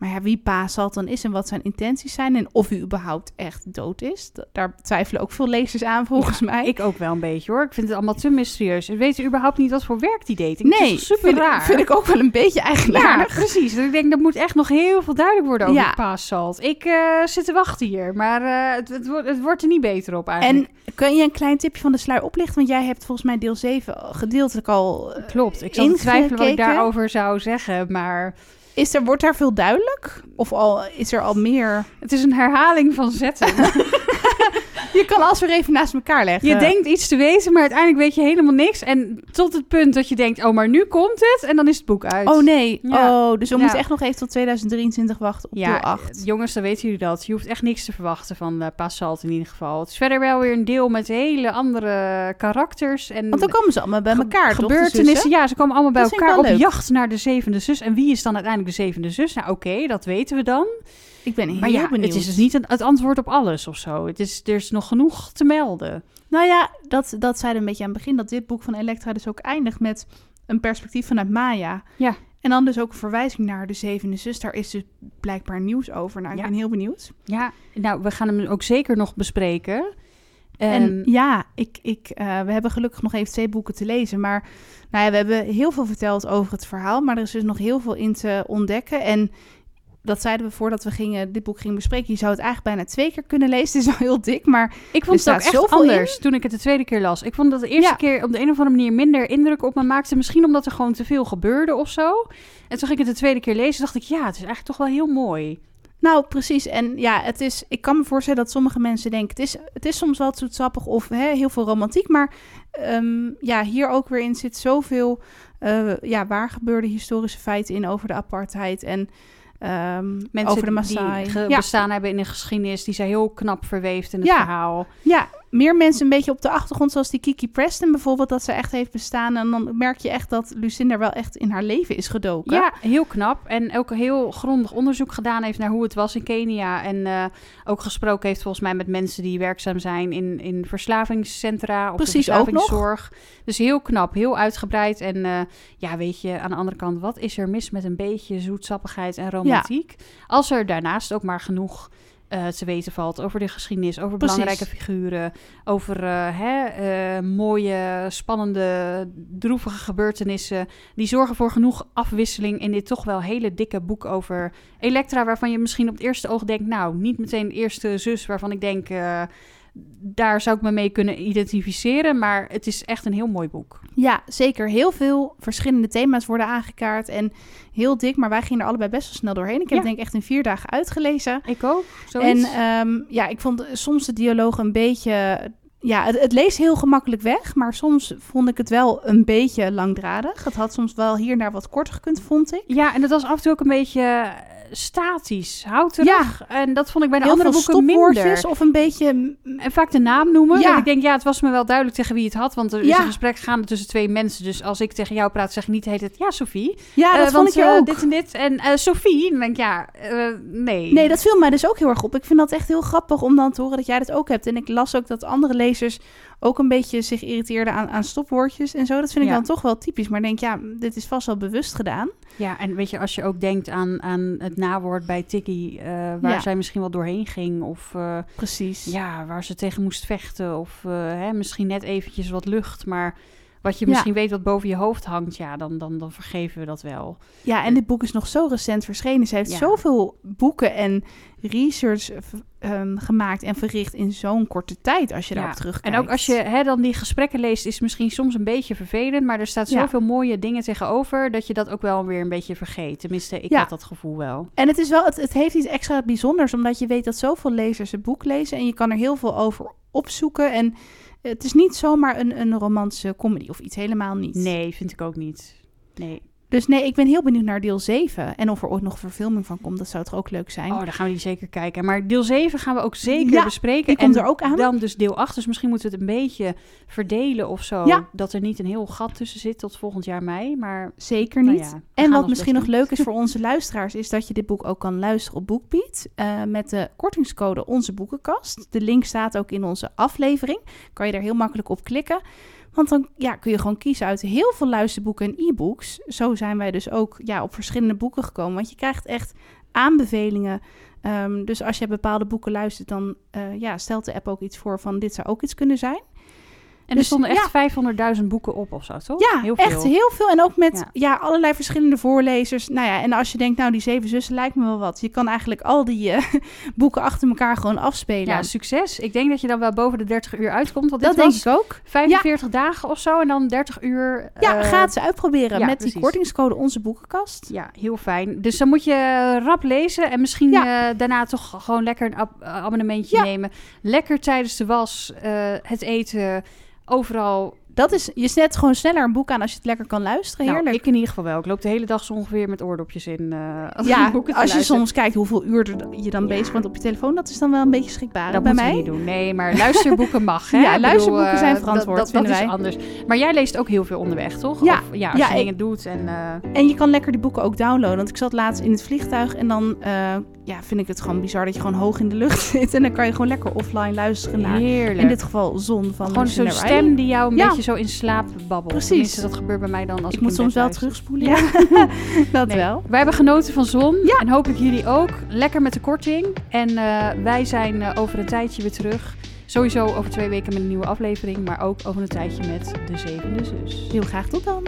Maar ja, wie Pa dan is en wat zijn intenties zijn en of hij überhaupt echt dood is. Daar twijfelen ook veel lezers aan volgens mij.
Ik ook wel een beetje hoor. Ik vind het allemaal te mysterieus. We weten überhaupt niet wat voor werk die deed. nee, super
vind
raar.
Ik, vind ik ook wel een beetje eigenaardig.
Ja, precies. Ik denk, er moet echt nog heel veel duidelijk worden over ja. Pa Salt. Ik uh, zit te wachten hier, maar uh, het, het, wordt, het wordt er niet beter op eigenlijk.
En kun je een klein tipje van de sluier oplichten? Want jij hebt volgens mij deel 7 gedeeltelijk al
uh, Klopt. Ik zal twijfelen wat ik daarover zou zeggen, maar...
Is er, wordt daar veel duidelijk? Of al, is er al meer?
Het is een herhaling van zetten. [LAUGHS]
je kan alles weer even naast elkaar leggen.
Je denkt iets te weten, maar uiteindelijk weet je helemaal niks. En tot het punt dat je denkt, oh, maar nu komt het. En dan is het boek uit.
Oh nee. Oh, dus we moeten echt nog even tot 2023 wachten op ja, deel 8.
Jongens, dan weten jullie dat. Je hoeft echt niks te verwachten van uh, Passalt in ieder geval. Het is verder wel weer een deel met hele andere karakters. En
Want dan komen ze allemaal bij elkaar,
Gebeurtenissen, ja, ze komen allemaal bij elkaar op jacht naar de zevende zus. En wie is dan uiteindelijk de zevende zus? Nou, oké, dat weten we dan.
Ik ben heel
maar ja,
benieuwd.
Het is dus niet het antwoord op alles of zo. Het is, er is nog genoeg te melden.
Nou ja, dat, dat zei een beetje aan het begin. Dat dit boek van Elektra dus ook eindigt met een perspectief vanuit Maya.
Ja.
En dan dus ook een verwijzing naar de zevende zus. Daar is dus blijkbaar nieuws over. Nou, ik ben heel benieuwd.
Ja, nou, we gaan hem ook zeker nog bespreken.
En, en ja, ik, ik, uh, we hebben gelukkig nog even twee boeken te lezen. Maar nou ja, we hebben heel veel verteld over het verhaal. Maar er is dus nog heel veel in te ontdekken. En dat zeiden we voordat we gingen, dit boek gingen bespreken. Je zou het eigenlijk bijna twee keer kunnen lezen. [LAUGHS] Het is wel heel dik, maar
ik vond het ook echt anders toen ik het de tweede keer las. Ik vond dat de eerste keer op de een of andere manier minder indruk op me maakte. Misschien omdat er gewoon te veel gebeurde of zo. En toen ging ik het de tweede keer lezen, dacht ik, ja, het is eigenlijk toch wel heel mooi.
Nou, precies. En ja, het is, ik kan me voorstellen dat sommige mensen denken... het is, het is soms wel zoetsappig of hè, heel veel romantiek... maar um, ja, hier ook weer in zit zoveel uh, ja, waar gebeurde historische feiten in... over de apartheid en Um, Mensen over de Maasai.
die ja. bestaan hebben in de geschiedenis, die zijn heel knap verweefd in het verhaal.
Ja, meer mensen een beetje op de achtergrond, zoals die Kiki Preston bijvoorbeeld, dat ze echt heeft bestaan. En dan merk je echt dat Lucinda wel echt in haar leven is gedoken.
Ja, heel knap. En ook heel grondig onderzoek gedaan heeft naar hoe het was in Kenia. En uh, ook gesproken heeft volgens mij met mensen die werkzaam zijn in, in verslavingscentra of Precies, verslavingszorg. Dus heel knap, heel uitgebreid. En uh, ja, weet je, aan de andere kant, wat is er mis met een beetje zoetsappigheid en romantiek? Ja. Als er daarnaast ook maar genoeg uh, te weten valt over de geschiedenis, over belangrijke figuren, over uh, hè, uh, mooie, spannende, droevige gebeurtenissen. Die zorgen voor genoeg afwisseling in dit toch wel hele dikke boek over Elektra, waarvan je misschien op het eerste oog denkt, nou, niet meteen de eerste zus waarvan ik denk daar zou ik me mee kunnen identificeren. Maar het is echt een heel mooi boek.
Ja, zeker. Heel veel verschillende thema's worden aangekaart. En heel dik, maar wij gingen er allebei best wel snel doorheen. Ik heb het denk ik echt in vier dagen uitgelezen.
Ik ook.
Zoiets. En um, ja, ik vond soms de dialoog een beetje ja, het, het, leest heel gemakkelijk weg, maar soms vond ik het wel een beetje langdradig. Het had soms wel hier en daar wat korter gekund, vond ik.
Ja, en het was af en toe ook een beetje statisch, houterig. Ja. En dat vond ik bij de andere boeken minder.
Of een beetje...
En vaak de naam noemen. Ja. En ik denk, ja, het was me wel duidelijk tegen wie het had. Want er is een gesprek gaande tussen twee mensen. Dus als ik tegen jou praat, zeg ik niet heet het... Ja, Sophie.
Ja, dat uh, vond ik uh, ook.
Dit en dit. En uh, Sophie, dan denk ik, ja, nee.
Nee, dat viel mij dus ook heel erg op. Ik vind dat echt heel grappig om dan te horen dat jij dat ook hebt. En ik las ook dat andere lezers ook een beetje zich irriteerden aan, aan stopwoordjes en zo. Dat vind ik dan toch wel typisch. Maar denk, ja, dit is vast wel bewust gedaan.
Ja, en weet je, als je ook denkt aan, aan het nawoord bij Tikkie, uh, waar zij misschien wel doorheen ging. Of, uh,
Precies.
Ja, waar ze tegen moest vechten. Of uh, hè, misschien net eventjes wat lucht, maar wat je misschien weet wat boven je hoofd hangt, ja, dan, dan, dan vergeven we dat wel.
Ja, en dit boek is nog zo recent verschenen. Ze heeft zoveel boeken en research um, gemaakt en verricht in zo'n korte tijd, als je daarop terugkijkt.
En ook als je hè, dan die gesprekken leest, is misschien soms een beetje vervelend, maar er staat zoveel mooie dingen tegenover, dat je dat ook wel weer een beetje vergeet. Tenminste, ik had dat gevoel wel.
En het is wel, het, het heeft iets extra bijzonders, omdat je weet dat zoveel lezers het boek lezen en je kan er heel veel over opzoeken en het is niet zomaar een, een romantische comedy of iets, helemaal niet.
Nee, vind ik ook niet. Nee.
Dus nee, ik ben heel benieuwd naar deel 7. En of er ooit nog verfilming van komt, dat zou toch ook leuk zijn.
Oh, dan gaan we die zeker kijken. Maar deel 7 gaan we ook zeker
Ja,
bespreken.
die komt
en
er ook aan.
Dan dus deel 8. Dus misschien moeten we het een beetje verdelen of zo.
Ja.
Dat er niet een heel gat tussen zit tot volgend jaar mei. Maar
Zeker
Nou
niet.
ja,
en wat misschien nog leuk is voor [LAUGHS] onze luisteraars, is dat je dit boek ook kan luisteren op BookBeat. eh, met de kortingscode Onze Boekenkast. De link staat ook in onze aflevering. Kan je er heel makkelijk op klikken. Want dan ja, kun je gewoon kiezen uit heel veel luisterboeken en e-books. Zo zijn wij dus ook ja, op verschillende boeken gekomen. Want je krijgt echt aanbevelingen. Ehm, dus als je bepaalde boeken luistert, dan eh, ja, stelt de app ook iets voor van dit zou ook iets kunnen zijn.
En
Dus,
er stonden echt
ja.
500.000 boeken op of zo, toch?
Ja,
heel veel.
echt heel veel. En ook met
Ja.
ja. allerlei verschillende voorlezers. Nou ja, en als je denkt, nou, die zeven zussen lijkt me wel wat. Je kan eigenlijk al die eh, [LAUGHS] boeken achter elkaar gewoon afspelen.
Ja, succes. Ik denk dat je dan wel boven de 30 uur uitkomt. Want
dat
dit
denk
was
ik ook.
45 dagen of zo en dan 30 uur.
Ja,
eh,
ga het ze uitproberen met
precies.
die kortingscode Onze Boekenkast.
Ja, heel fijn. Dus dan moet je rap lezen en misschien eh, daarna toch gewoon lekker een ab- abonnementje nemen. Lekker tijdens de was, het eten, overal.
Dat is, je zet gewoon sneller een boek aan als je het lekker kan luisteren.
Nou,
Heerlijk.
ik in ieder geval wel. Ik loop de hele dag zo ongeveer met oordopjes in. eh als [LAUGHS]
ja, als je
luisteren.
soms kijkt hoeveel uur je dan
Ja.
bezig bent op je telefoon, dat is dan wel een beetje schrikbaar
Dat
bij mij.
niet doen. Nee, maar luisterboeken mag. [LAUGHS] Hè?
Ja,
bedoel,
luisterboeken
eh,
zijn
dat-
verantwoord,
Dat, dat, is
wij.
anders. Maar jij leest ook heel veel onderweg, toch?
Ja.
Of, ja, als
Ja,
je dingen doet. En, eh,
En je kan lekker die boeken ook downloaden. Want ik zat laatst in het vliegtuig en dan ja, vind ik het gewoon bizar dat je gewoon hoog in de lucht [LAUGHS] zit. En dan kan je gewoon lekker offline luisteren naar,
heerlijk.
in dit geval, Zon van
Gewoon zo'n stem die jou een beetje zo in slaap babbelt.
Precies.
Tenminste, dat gebeurt bij mij dan als ik
Ik moet soms wel terugspoelen. Ja. [LAUGHS] Dat
Nee,
wel.
Wij hebben genoten van zon.
Ja.
En hopelijk jullie ook. Lekker met de korting. En eh, wij zijn eh, over een tijdje weer terug. Sowieso over twee weken met een nieuwe aflevering. Maar ook over een tijdje met de zevende zus.
Heel graag tot dan.